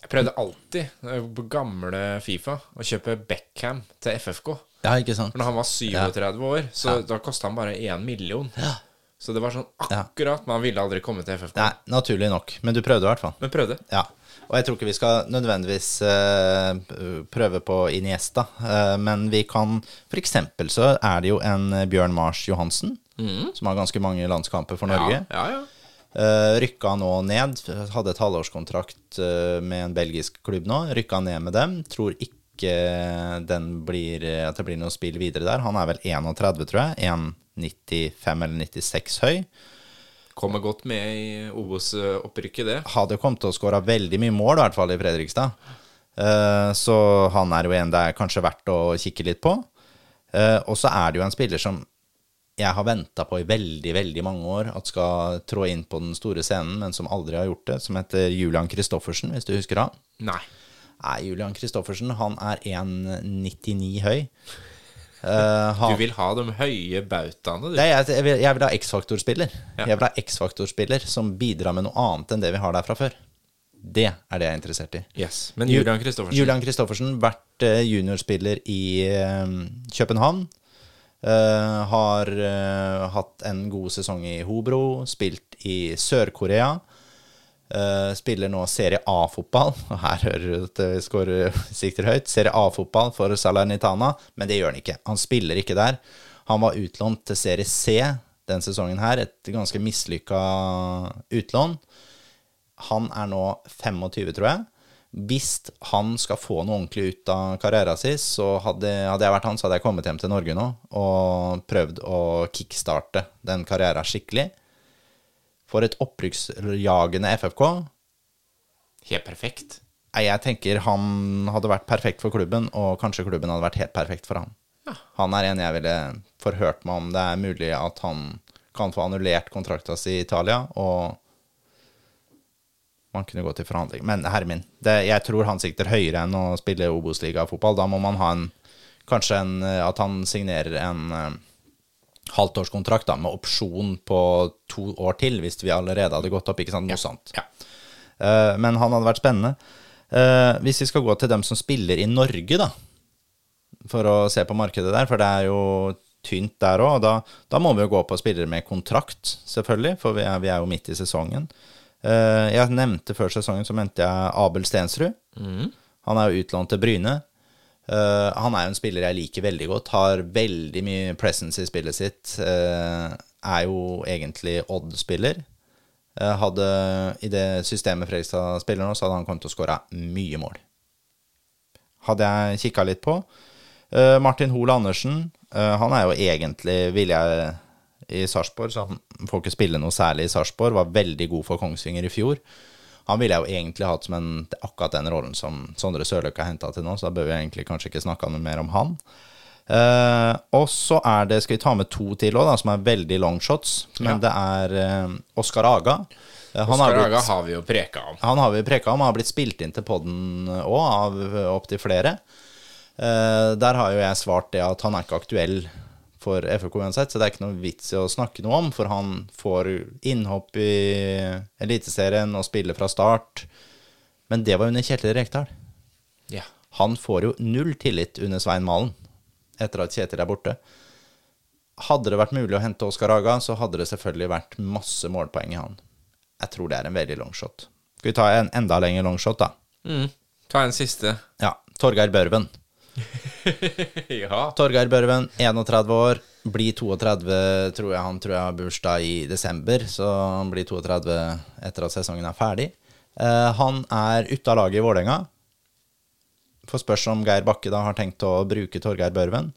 Jeg prøvde alltid, eh, på gamle Fifa, å kjøpe Beckham til FFK. Ja, ikke sant? For når han var 37 år, så da kosta han bare 1 million. Ja. Så det var sånn akkurat, men han ville aldri komme til FFK. Nei, naturlig nok. Men du prøvde i hvert fall. Men prøvde. Ja. Og jeg tror ikke vi skal nødvendigvis uh, prøve på Iniesta, uh, men vi kan For eksempel så er det jo en Bjørn Mars Johansen, som har ganske mange landskamper for Norge. Ja, ja, ja. Uh, rykka nå ned. Hadde et halvårskontrakt uh, med en belgisk klubb nå. Rykka ned med dem. Tror ikke den blir, at det blir noe spill videre der. Han er vel 31, tror jeg. 1,95 eller 96 høy. Kommer godt med i Obos-opprykket, det. Hadde kommet til å skåre veldig mye mål, i hvert fall i Fredrikstad. Eh, så han er jo en det er kanskje verdt å kikke litt på. Eh, og så er det jo en spiller som jeg har venta på i veldig, veldig mange år at skal trå inn på den store scenen, men som aldri har gjort det, som heter Julian Kristoffersen, hvis du husker han? Nei. Nei, Julian Kristoffersen, han er 1,99 høy. Uh, han, Du vil ha de høye bautaene, du. Nei, jeg, jeg, vil, jeg vil ha X-faktor-spiller. Ja. Jeg vil ha X-faktor-spiller som bidrar med noe annet enn det vi har der fra før. Det er det jeg er interessert i. Yes. Men Julian Kristoffersen Julian Kristoffersen, vært eh, juniorspiller i eh, København. Uh, har uh, hatt en god sesong i Hobro, spilt i Sør-Korea. Eh, spiller nå Serie A-fotball. Og her hører du at vi skårer sikter høyt. Serie A-fotball for Salernitana, men det gjør han ikke. Han spiller ikke der. Han var utlånt til Serie C den sesongen her, et ganske mislykka utlån. Han er nå 25, tror jeg. Hvis han skal få noe ordentlig ut av karrieren sin, så hadde, hadde jeg vært han, så hadde jeg kommet hjem til Norge nå og prøvd å kickstarte den karrieren skikkelig. For et opprykksjagende FFK. Helt perfekt. Jeg tenker han hadde vært perfekt for klubben, og kanskje klubben hadde vært helt perfekt for han. Han er en jeg ville forhørt meg om det er mulig at han kan få annullert kontrakta si i Italia, og man kunne gå til forhandling. Men herre min, det, jeg tror han sikter høyere enn å spille Obos-ligafotball. Da må man ha en Kanskje en, at han signerer en uh, halvtårskontrakt da, med opsjon på to år til, hvis vi allerede hadde gått opp. ikke sant, Noe sånt. Ja. Uh, men han hadde vært spennende. Uh, hvis vi skal gå til dem som spiller i Norge, da, for å se på markedet der, for det er jo tynt der òg, da, da må vi jo gå på spillere med kontrakt, selvfølgelig, for vi er, vi er jo midt i sesongen. Uh, jeg nevnte før sesongen, så mente jeg Abel Stensrud. Han er jo utlånt til Bryne. Eh, han er jo en spiller jeg liker veldig godt. Har veldig mye presence i spillet sitt. Uh, er jo egentlig Odd-spiller. Uh, hadde I det systemet Fredrikstad spiller nå, så hadde han kommet til å skåre mye mål. Hadde jeg kikka litt på. Martin Hoel Andersen, han er jo egentlig, vil jeg i Sarpsborg, så han får ikke spille noe særlig i Sarpsborg. Var veldig god for Kongsvinger i fjor. Han ville jeg jo egentlig hatt som en, akkurat den rollen som Sondre Sørløk har henta til nå, så da bør vi egentlig kanskje ikke snakke mer om han. Uh, og så er det, skal vi ta med to til òg, som er veldig longshots. Men det er uh, Oskar Aga. Eh, han har Oskar blitt- Haga har vi jo preka om. han har vi preka om, han har blitt spilt inn til podden òg, av opptil flere. Eh, der har jo jeg svart det at han er ikke aktuell for FK uansett, så det er ikke noe vits i å snakke noe om, for han får innhopp i Eliteserien og spiller fra start. Men det var under Kjetil Rekdal. Ja. Han får jo null tillit under Svein Malen etter at Kjetil er borte. Hadde det vært mulig å hente Oskar Haga, så hadde det selvfølgelig vært masse målpoeng i han. Jeg tror det er en veldig longshot. Skal vi ta en enda lenger longshot, da? Mm. Ta en siste. Ja. Torgeir Børven. ja. Torgeir Børven, 31 år. Blir 32, tror jeg. Han tror jeg har bursdag i desember, så han blir 32 etter at sesongen er ferdig. Uh, han er ute av laget i Vålerenga. Får spørs om Geir Bakke da har tenkt å bruke Torgeir Børven.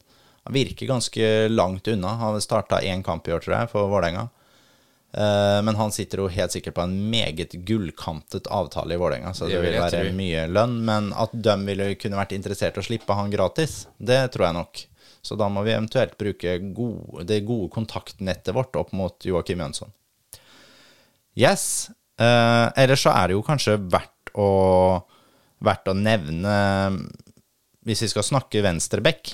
Han virker ganske langt unna. Han starta én kamp i år, tror jeg, for Vålerenga. Eh, Men han sitter jo helt sikkert på en meget gullkantet avtale i Vålerenga, så Det det vil være mye lønn. Men at de ville kunne vært interessert i å slippe han gratis, det tror jeg nok. Så da må vi eventuelt bruke gode, det gode kontaktnettet vårt opp mot Joakim Jønsson. Yes. Eh, ellers så er det jo kanskje verdt å, verdt å nevne Hvis vi skal snakke venstreback,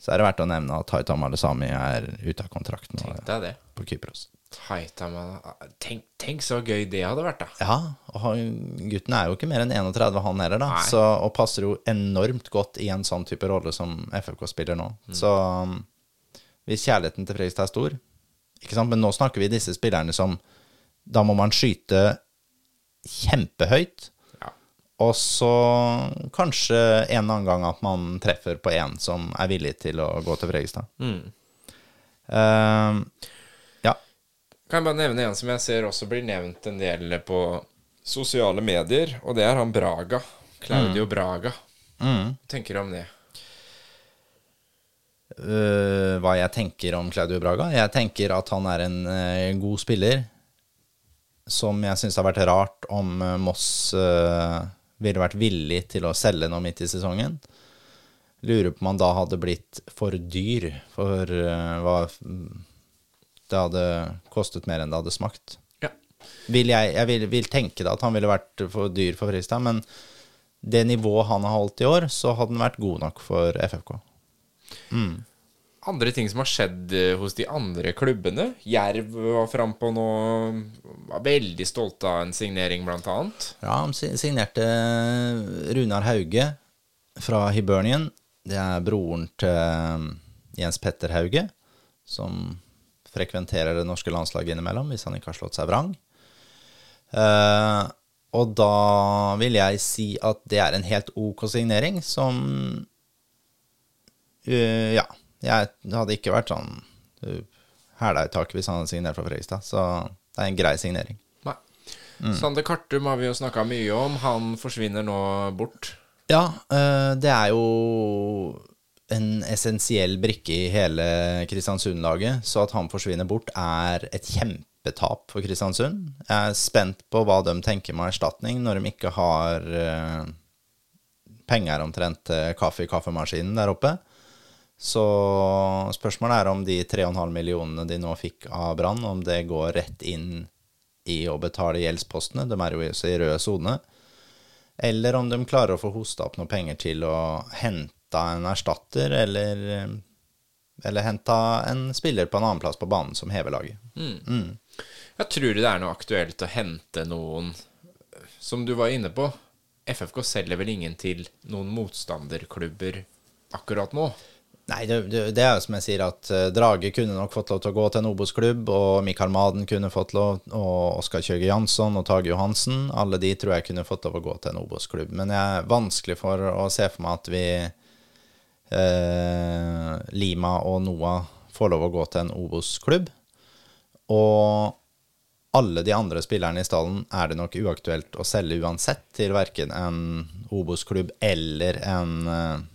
Så er det verdt å nevne at Haitam Alesami er ute av kontrakt nå Tenk deg det. på Kypros. Haitama tenk, tenk så gøy det hadde vært, da. Ja, og han, gutten er jo ikke mer enn 31, han heller, da. Så, og passer jo enormt godt i en sånn type rolle som FFK spiller nå. Så um, hvis kjærligheten til Fredrikstad er stor ikke sant? Men nå snakker vi disse spillerne som Da må man skyte kjempehøyt. Ja. Og så kanskje en eller annen gang at man treffer på en som er villig til å gå til Fredrikstad. Mm. ja. Kan jeg bare nevne en som jeg ser også blir nevnt en del på sosiale medier, og det er han Braga. Claudio Braga. Hva tenker du om det? Uh, hva jeg tenker om Claudio Braga. Jeg tenker at han er en uh, god spiller, som jeg syns har vært rart om uh, Moss ville vært villig til å selge nå midt i sesongen. Lurer på om han da hadde blitt for dyr, for hva Det hadde kostet mer enn det hadde smakt. Ja. Vil jeg jeg vil, vil tenke da at han ville vært for dyr for Fredrikstad, men det nivået han har holdt i år, så hadde han vært god nok for FFK. Andre ting som har skjedd eh, hos de andre klubbene. Jerv var frampå nå. Var veldig stolte av en signering, blant annet. Ja, han signerte Runar Hauge fra Hibernian. Det er broren til eh, Jens Petter Hauge, som frekventerer det norske landslaget innimellom, hvis han ikke har slått seg vrang. Eh, og da vil jeg si at det er en helt ok signering, som uh, Ja. Jeg hadde ikke vært sånn uh, hæla i taket hvis han hadde signert fra Fredrikstad, så det er en grei signering. Nei. Sander Kartum har vi jo snakka mye om. Han forsvinner nå bort. Ja, uh, det er jo en essensiell brikke i hele Kristiansund-laget, så at han forsvinner bort, er et kjempetap for Kristiansund. Jeg er spent på hva de tenker med erstatning når de ikke har eh, penger omtrent til kaffe i kaffemaskinen der oppe. Så spørsmålet er om de 3,5 millionene de nå fikk av Brann, om det går rett inn i å betale gjeldspostene. De er jo også i rød sone. Eller om de klarer å få hosta opp noe penger til å hente en erstatter, eller, eller hente en spiller på en annen plass på banen som hever laget. Jeg tror det er noe aktuelt å hente noen Som du var inne på, FFK selger vel ingen til noen motstanderklubber akkurat nå? Nei, det, det, det er jo som jeg sier, at eh, Drage kunne nok fått lov til å gå til en Obos-klubb, og Mikael Maden kunne fått lov, og Oskar Kjøge Jansson og Tage Johansen. Alle de tror jeg kunne fått lov å gå til en Obos-klubb. Men jeg er vanskelig for å se for meg at vi eh, Lima og Noah får lov å gå til en Obos-klubb. Og alle de andre spillerne i stallen er det nok uaktuelt å selge uansett til verken en Obos-klubb eller en eh,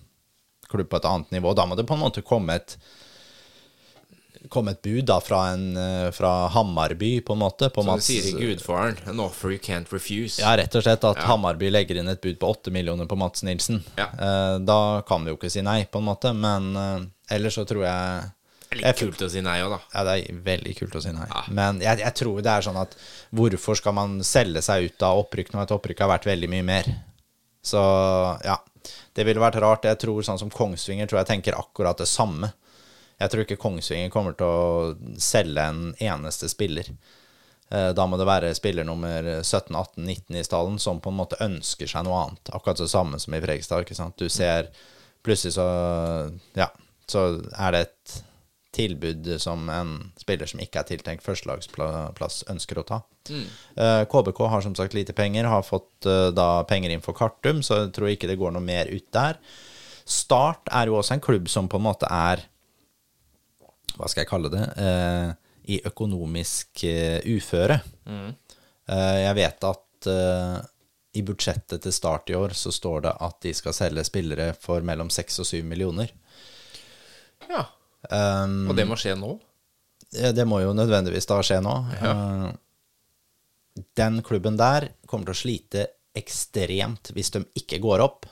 klubb på et annet nivå. Da må det på en måte komme et komme et bud da fra, en, eh, fra Hammarby, på en måte. På Som Mats- sier i Gudfaren, an offer you can't refuse. ja, rett og slett at Hammarby legger inn et bud på åtte millioner på Mats Nilsen. Ja. Eh, da kan vi jo ikke si nei, på en måte, men eh, ellers så tror jeg Det er litt kult å si nei òg, da. Ja, det er veldig kult å si nei. Men jeg, jeg tror det er sånn at hvorfor skal man selge seg ut av opprykk når et opprykk har vært veldig mye mer? Så ja, det ville vært rart. Jeg tror sånn som Kongsvinger tror jeg tenker akkurat det samme. Jeg tror ikke Kongsvinger kommer til å selge en eneste spiller. Eh, Da må det være spiller nummer 17, 18, 19 i stallen som på en måte ønsker seg noe annet. Akkurat det samme som i Fredrikstad. ikke sant? Du ser plutselig så Ja, så er det et tilbud som en spiller som ikke er tiltenkt førstelagsplass, ønsker å ta. Mm. KBK har som sagt lite penger, har fått eh, da penger inn for Kartum, så jeg tror ikke det går noe mer ut der. Start er jo også en klubb som på en måte er Hva skal jeg kalle det? Eh, I økonomisk eh, uføre. Eh, jeg vet at eh, i budsjettet til Start i år så står det at de skal selge spillere for mellom 6 og 7 millioner. Ja. Um, Og det må skje nå? Det må jo nødvendigvis da skje nå. Eh, Den klubben der kommer til å slite ekstremt hvis de ikke går opp.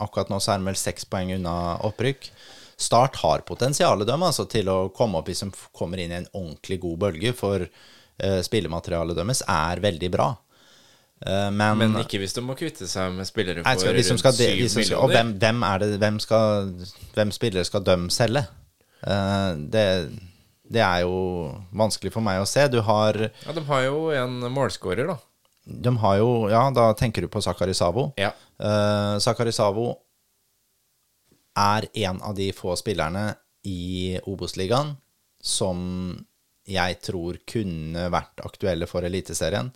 Akkurat nå så er de vel seks poeng unna opprykk. Start har potensialet dem altså, til å komme opp hvis de kommer inn i en ordentlig god bølge, for uh, spillematerialet deres er veldig bra. Uh, men, Men ikke hvis de må kvitte seg med spillere for skal, rundt skal, de, syv de som skal, millioner. og hvem, hvem det Hvem, skal, hvem spillere skal de selge? Uh, det, det er jo vanskelig for meg å se. Du har Ja, de har jo en målskårer, da. De har jo Ja, da tenker du på Sakari Savo. Ja. Uh, Sakari Savo er en av de få spillerne i Obos-ligaen som jeg tror kunne vært aktuelle for Eliteserien.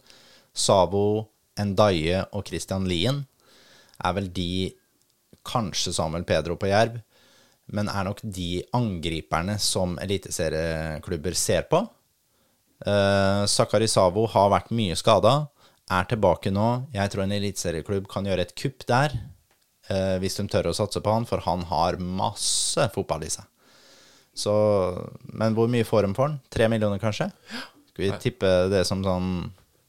Savo, Endaye og Christian Lien er vel de Kanskje Samuel Pedro på Jerv, men er nok de angriperne som eliteserieklubber ser på. Uh, Sakari Savo har vært mye skada, er tilbake nå. Jeg tror en eliteserieklubb kan gjøre et kupp der, eh, hvis de tør å satse på han, for han har masse fotball i seg. Så, men hvor mye får de for han? Tre millioner, kanskje? Skal vi tippe det som sånn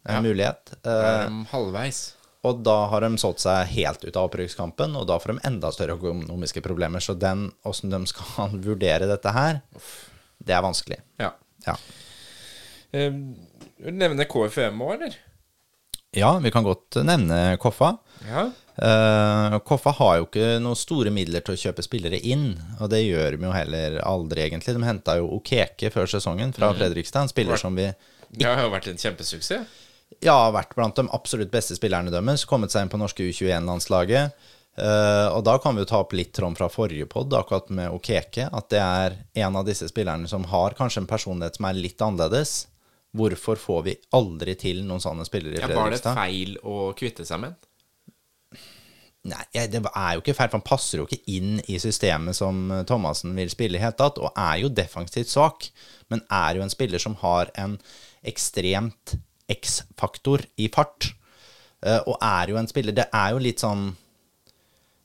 en Ja. mulighet? Eh, halvveis. og da har de solgt seg helt ut av opprykkskampen, og da får de enda større økonomiske problemer. Så den, åssen de skal vurdere dette her, det er vanskelig. Ja. Ja. Eh, nevne KFUM òg, eller? Ja, vi kan godt nevne Koffa. Ja. Uh, Koffa har jo ikke noen store midler til å kjøpe spillere inn, og det gjør de jo heller aldri, egentlig. De henta jo Okeke før sesongen fra Fredrikstad, en spiller som vi Det har jo vært en kjempesuksess. ja, har vært blant de absolutt beste spillerne deres. Kommet seg inn på norske U21-landslaget. Uh, og da kan vi jo ta opp litt tråd fra forrige pod, akkurat med Okeke, at det er en av disse spillerne som har kanskje en personlighet som er litt annerledes. Hvorfor får vi aldri til noen sånne spillere i Ja, var det feil å kvitte seg med den? Nei, det er jo ikke feil, for han passer jo ikke inn i systemet som eh, Thomassen vil spille i tatt, og er jo defensivt svak, men er jo en spiller som har en ekstremt X-faktor i fart, Eh, og er jo en spiller Det er jo litt sånn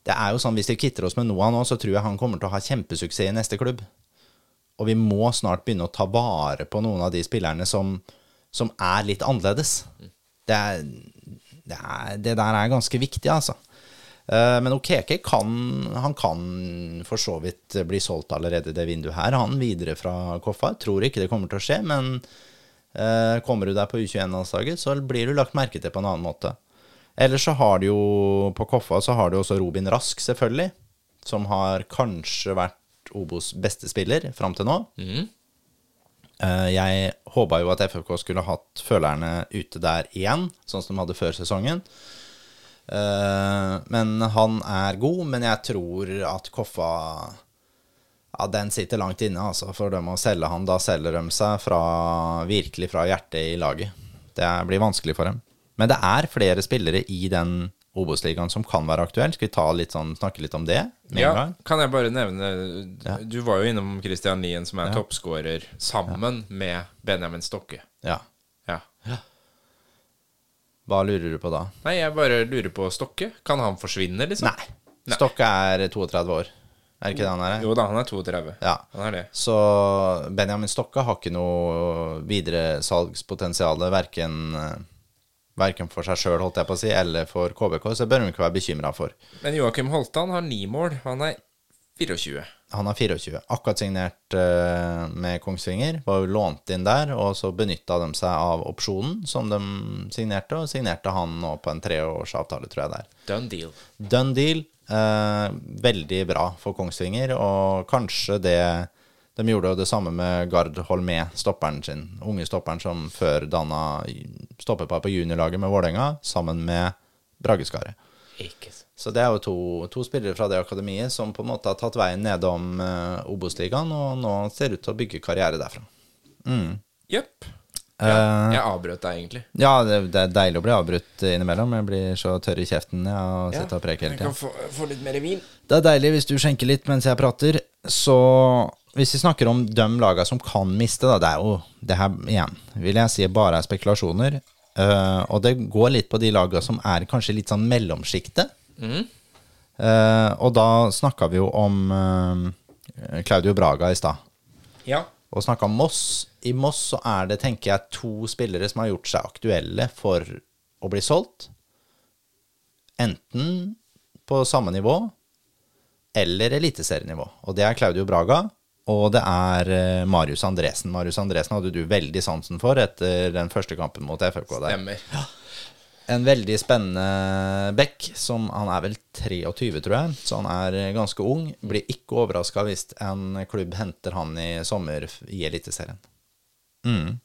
Det er jo sånn, hvis vi kvitter oss med Noah nå, så tror jeg han kommer til å ha kjempesuksess i neste klubb. Og vi må snart begynne å ta vare på noen av de spillerne som, som er litt annerledes. Det, er, det, er, det der er ganske viktig, altså. Eh, Men Okeke kan, han kan for så vidt bli solgt allerede i det vinduet her. Han videre fra Koffa. Tror ikke det kommer til å skje, men eh, kommer du der på U21-landslaget, så blir du lagt merke til på en annen måte. Ellers så har du jo på Koffa så har du også Robin Rask, selvfølgelig. Som har kanskje vært Obos beste spiller fram til nå. Mm. Jeg håpa jo at FFK skulle hatt følerne ute der igjen, sånn som de hadde før sesongen. Eh, Men han er god, men jeg tror at Koffa Ja, den sitter langt inne, altså. For de å selge han, da selger de seg fra, virkelig fra hjertet i laget. Det blir vanskelig for dem. Men det er flere spillere i den Obos-ligaen som kan være aktuell. Skal vi ta litt sånn, snakke litt om det Ja, gang? kan jeg bare nevne Du var jo innom Christian Lien, som er toppskårer, sammen med Benjamin Stokke. Ja. Ja. Hva lurer du på da? Nei, jeg bare lurer på Stokke. Kan han forsvinne, liksom? Nei. Stokke er 32 år. Er ikke det han er? Jo da, han er 32. Ja. Han er det. Så Benjamin Stokke har ikke noe videresalgspotensial, verken, verken for seg sjøl, holdt jeg på å si, eller for KBK, så bør de ikke være bekymra for. Men Joakim Holtan har ni mål. Han er 24. Han har 24. Akkurat signert eh, med Kongsvinger. Var jo lånt inn der, og så benytta de seg av opsjonen som de signerte, og signerte han nå på en treårsavtale, tror jeg det er. Done deal. Done deal. Eh, veldig bra for Kongsvinger, og kanskje det De gjorde jo det samme med Gard Holmé, stopperen sin. Unge stopperen som før danna stoppepar på juniorlaget med Vålerenga, sammen med Brageskaret. Så det er jo to, to spillere fra det akademiet som på en måte har tatt veien nedom uh, Obos-ligaen, og nå ser ut til å bygge karriere derfra. Jepp. Ja, jeg avbrøt deg egentlig. Ja, det, det er deilig å bli avbrutt innimellom. Jeg blir så tørr i kjeften ja, og sitter ja, og preker hele tida. kan få, få litt mer vin. Det er deilig hvis du skjenker litt mens jeg prater. Så hvis vi snakker om de laga som kan miste, da, det er jo det her igjen, vil jeg si bare er spekulasjoner. Uh, og det går litt på de laga som er kanskje litt sånn mellomsjiktet. Eh, og da snakka vi jo om uh, Claudio Braga i stad. Ja. Og snakka om Moss. I Moss så er det, tenker jeg, to spillere som har gjort seg aktuelle for å bli solgt. Enten på samme nivå eller eliteserienivå. Og det er Claudio Braga, og det er eh, Marius Andresen. Marius Andresen hadde du veldig sansen for etter den første kampen mot FFK der. Stemmer. En veldig spennende back, som han er vel 23, tror jeg, så han er ganske ung. Blir ikke overraska hvis en klubb henter han i sommer i Eliteserien. Mm.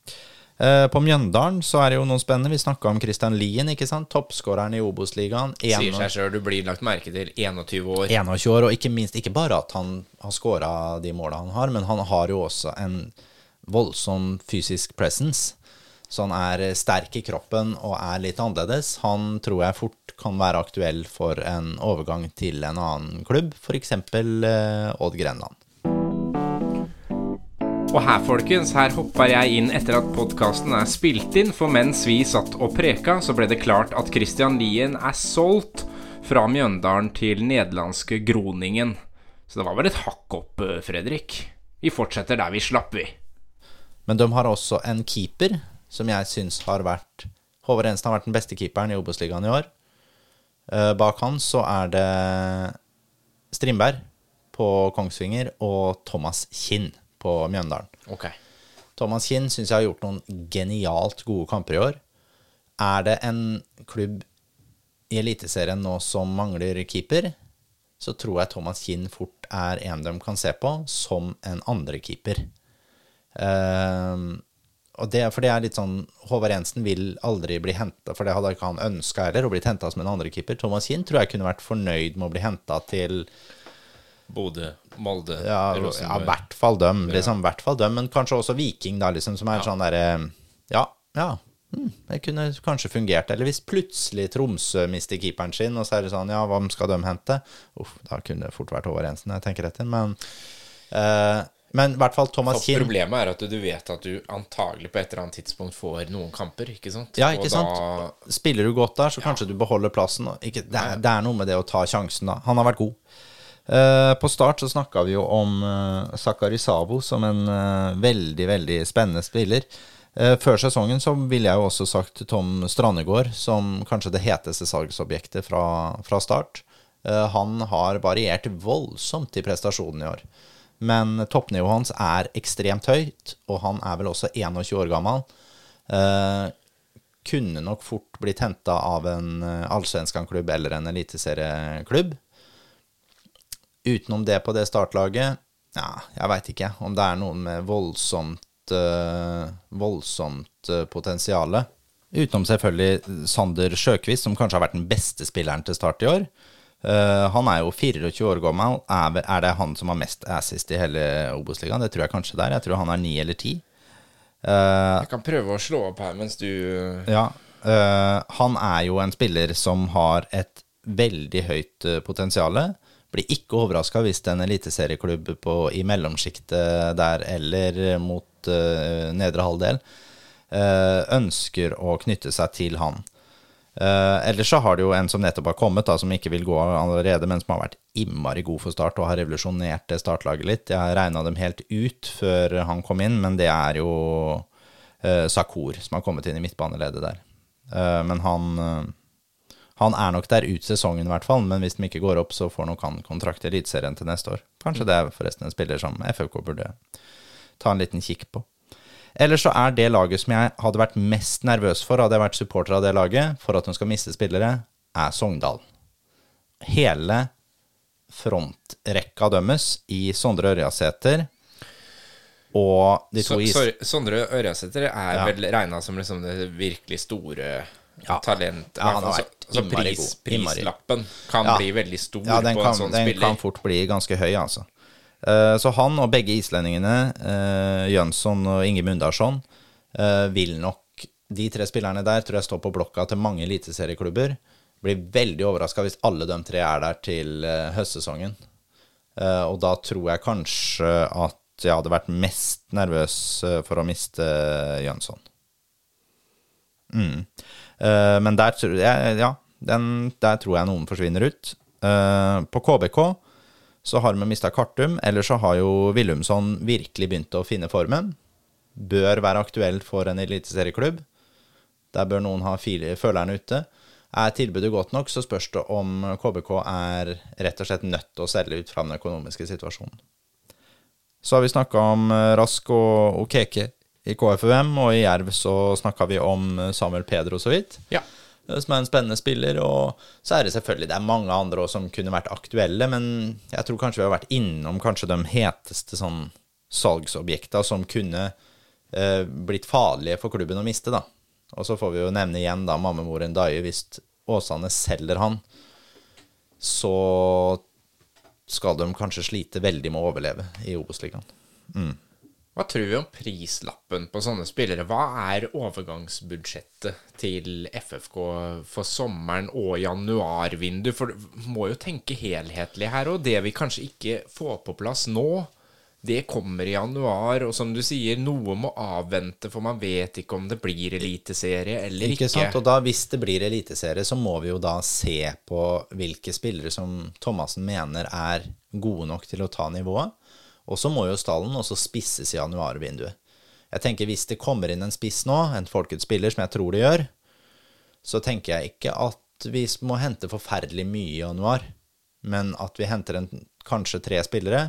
Eh, på Mjøndalen så er det jo noe spennende. Vi snakka om Christian Lien, ikke sant? Toppskåreren i Obos-ligaen. Sier seg sjøl, du blir lagt merke til 21 år. 21 år, og ikke minst ikke bare at han har skåra de måla han har, men han har jo også en voldsom fysisk presence. Så han er sterk i kroppen og er litt annerledes. Han tror jeg fort kan være aktuell for en overgang til en annen klubb, f.eks. Eh, Odd Grenland. Og her, folkens, her hopper jeg inn etter at podkasten er spilt inn, for mens vi satt og preka, så ble det klart at Christian Lien er solgt fra Mjøndalen til nederlandske Groningen. Så det var vel et hakk opp, eh, Fredrik. Vi fortsetter der vi slapp, vi. Men de har også en keeper som jeg syns har vært Håvard Ensen har vært den beste keeperen i Obos-ligaen i år. Uh, bak han så er det Strindberg på Kongsvinger og Thomas Kinn på Mjøndalen. Okay. Thomas Kinn syns jeg har gjort noen genialt gode kamper i år. Er det en klubb i Eliteserien nå som mangler keeper, så tror jeg Thomas Kinn fort er en de kan se på som en andrekeeper. Uh, og det, for det er litt sånn Håvard Jensen vil aldri bli henta, for det hadde ikke han ønska heller, å bli henta som en andrekeeper. Thomas Kinn tror jeg kunne vært fornøyd med å bli henta til Bodø, Molde, ja, Rosenborg. Ja, i hvert fall dem. Liksom, hvert fall dem, men kanskje også Viking, da, liksom, som er ja. sånn derre Ja, ja. Hmm, det kunne kanskje fungert. Eller hvis plutselig Tromsø mister keeperen sin, og så er det sånn Ja, hvem skal de hente? Uff, da kunne det fort vært Håvard Jensen, jeg tenker etter. Men uh, men i hvert fall Thomas Kinn Problemet er at du vet at du antagelig på et eller annet tidspunkt får noen kamper, ikke sant? Ja, ikke sant? Da... Spiller du godt der, så kanskje du beholder plassen. Ikke, det, er, det, er, noe med det å ta sjansen, da. Han har vært god. Uh, på start så snakka vi jo om uh, Sakari Savo som en uh, veldig, veldig spennende spiller. Før sesongen så ville jeg jo også sagt Tom Strandegård som kanskje det heteste salgsobjektet fra, fra start. han har variert voldsomt i prestasjonen i år. Men toppnivået hans er ekstremt høyt, og han er vel også 21 år gammel. Eh, kunne nok fort blitt henta av en allsvenskanklubb allsvenskan-klubb eller en eliteserieklubb. Utenom det på det startlaget Ja, jeg veit ikke om det er noen med voldsomt eh, voldsomt uh. Utenom selvfølgelig Sander Sjøkvist, som kanskje har vært den beste spilleren til start i år. Uh, han er jo 24 år gammel. Er, er, det han som har mest assist i hele Obos-ligaen? Det tror jeg kanskje det er. Jeg tror han er ni eller ti. Uh, jeg kan prøve å slå opp her mens du Ja. Uh, han er jo en spiller som har et veldig høyt potensial. Blir ikke overraska hvis en eliteserieklubb i mellomsjiktet der eller mot nedre halvdel ønsker å knytte seg til han. Uh, ellers så har det jo en som nettopp har kommet, da, som ikke vil gå allerede, men som har vært innmari god for Start og har revolusjonert det startlaget litt. Jeg regna dem helt ut før han kom inn, men det er jo uh, Sakur som har kommet inn i midtbaneleddet der. Uh, men han, han er nok der ut sesongen, i hvert fall. Men hvis de ikke går opp, så får nok han kontrakt i Eliteserien til neste år. Kanskje det er forresten en spiller som FFK burde ta en liten kikk på. Eller så er det laget som jeg hadde vært mest nervøs for, hadde jeg vært supporter av det laget, for at hun skal miste spillere, er Sogndal. Hele frontrekka dømmes i Sondre Ørjasæter og de to is... Sondre Ørjasæter er ja. vel regna som liksom det virkelig store ja. talent. Ja, han har vært altså, pris, prislappen kan ja. bli veldig stor ja, på en kan, sånn spiller. Den kan fort bli ganske høy, altså. Eh, så han og begge islendingene, uh, Jønsson og Inge Mundarsson, uh, vil nok De tre spillerne der tror jeg står på blokka til mange eliteserieklubber. Blir veldig overraska hvis alle de tre er der til høstsesongen. og da tror jeg kanskje at jeg hadde vært mest nervøs for å miste Jønsson. Mm. men der tror jeg Ja, den, der tror jeg noen forsvinner ut. på KBK så har vi mista Kartum, eller så har jo Willumsson virkelig begynt å finne formen. Bør være aktuelt for en eliteserieklubb. Der bør noen ha føleren ute. Er tilbudet godt nok, så spørs det om KBK er rett og slett nødt til å selge ut fra den økonomiske situasjonen. Så har vi snakka om eh, Rask og Okeke i KFUM, og i Jerv så snakka vi om Samuel Pedro så vidt. Ja. Eh, som er en spennende spiller. Og så er det selvfølgelig det er mange andre også som kunne vært aktuelle, men jeg tror kanskje vi har vært innom kanskje de heteste sånn salgsobjekta som kunne eh, blitt farlige for klubben å miste, da. Og så får vi jo nevne igjen da Mammemoren Daie. Hvis Åsane selger han, så skal de kanskje slite veldig med å overleve i Obos-ligaen. Mm. Hva tror vi om prislappen på sånne spillere? Hva er overgangsbudsjettet til FFK for sommeren og januarvindu? For du må jo tenke helhetlig her, og det vi kanskje ikke får på plass nå, det kommer i januar, og som du sier, noe må avvente, for man vet ikke om det blir eliteserie eller ikke. Ikke sant, og da hvis det blir eliteserie, så må vi jo da se på hvilke spillere som Thomassen mener er gode nok til å ta nivået. Og så må jo stallen også spisses i januarvinduet. Jeg tenker hvis det kommer inn en spiss nå, en folkets spiller, som jeg tror det gjør, så tenker jeg ikke at vi må hente forferdelig mye i januar, men at vi henter en, kanskje tre spillere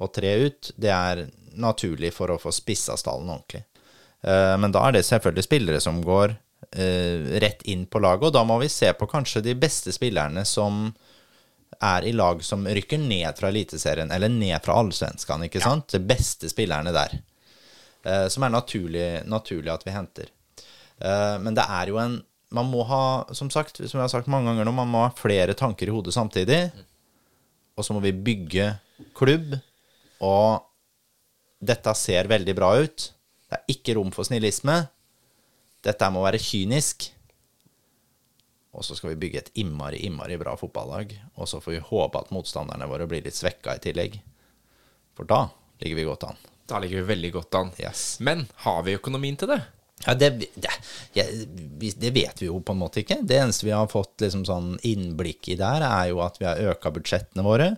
og tre ut, det er naturlig for å få spissa stallen ordentlig. Eh, men da er det selvfølgelig spillere som går eh, rett inn på laget, og da må vi se på kanskje de beste spillerne som er i lag som rykker ned fra Eliteserien, eller ned fra Allsvenskan, ikke sant? De beste spillerne der. Eh, som er naturlig, naturlig at vi henter. Men det er jo en Man må ha, som sagt, som jeg har sagt mange ganger nå, man må ha flere tanker i hodet samtidig. Og så må vi bygge klubb og dette ser veldig bra ut. Det er ikke rom for snillisme. Dette må være kynisk. Og så skal vi bygge et innmari, innmari bra fotballag. Og så får vi håpe at motstanderne våre blir litt svekka i tillegg. For da ligger vi godt an. Da ligger vi veldig godt an. Yes. Men har vi økonomien til det? Ja, det, det, ja, det, vet vi jo på en måte ikke. Det eneste vi har fått liksom sånn innblikk i der, er jo at vi har øka budsjettene våre.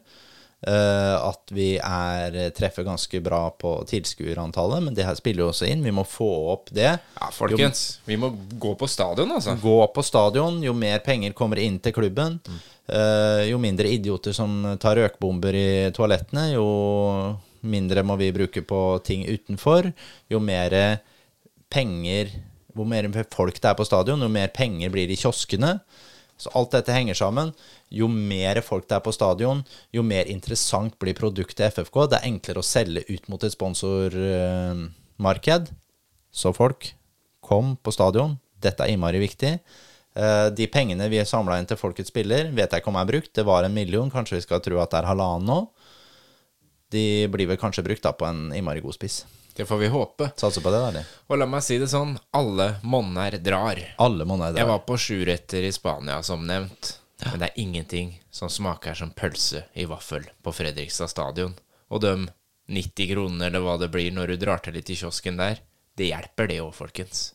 Uh, at vi er, treffer ganske bra på tilskuerantallet, men det her spiller jo også inn. Vi må få opp det. Ja, folkens. Jo, vi må gå på stadion, altså. Gå på stadion. Jo mer penger kommer inn til klubben, mm. uh, jo mindre idioter som tar røkbomber i toalettene, jo mindre må vi bruke på ting utenfor. Jo mer penger Hvor mer folk det er på stadion, jo mer penger blir det i kioskene. Så alt dette henger sammen. Jo mer folk det er på stadion, jo mer interessant blir produktet FFK. Det er enklere å selge ut mot et sponsormarked. Så folk, kom på stadion. Dette er innmari viktig. Eh, de pengene vi samla inn til Folkets spiller, vet jeg ikke om er brukt. Det var en million, kanskje vi skal tro at det er halvannen nå. De blir vel kanskje brukt da på en innmari god spiss. Det får vi håpe. Satser på det, da. Og la meg si det sånn, alle monner drar. Alle monner drar. Jeg var på sjuretter i Spania, som nevnt. Men det er ingenting som smaker som pølse i vaffel på Fredrikstad stadion. Og de 90 kronene eller hva det blir når du drar til litt i kiosken der, det hjelper det òg, folkens.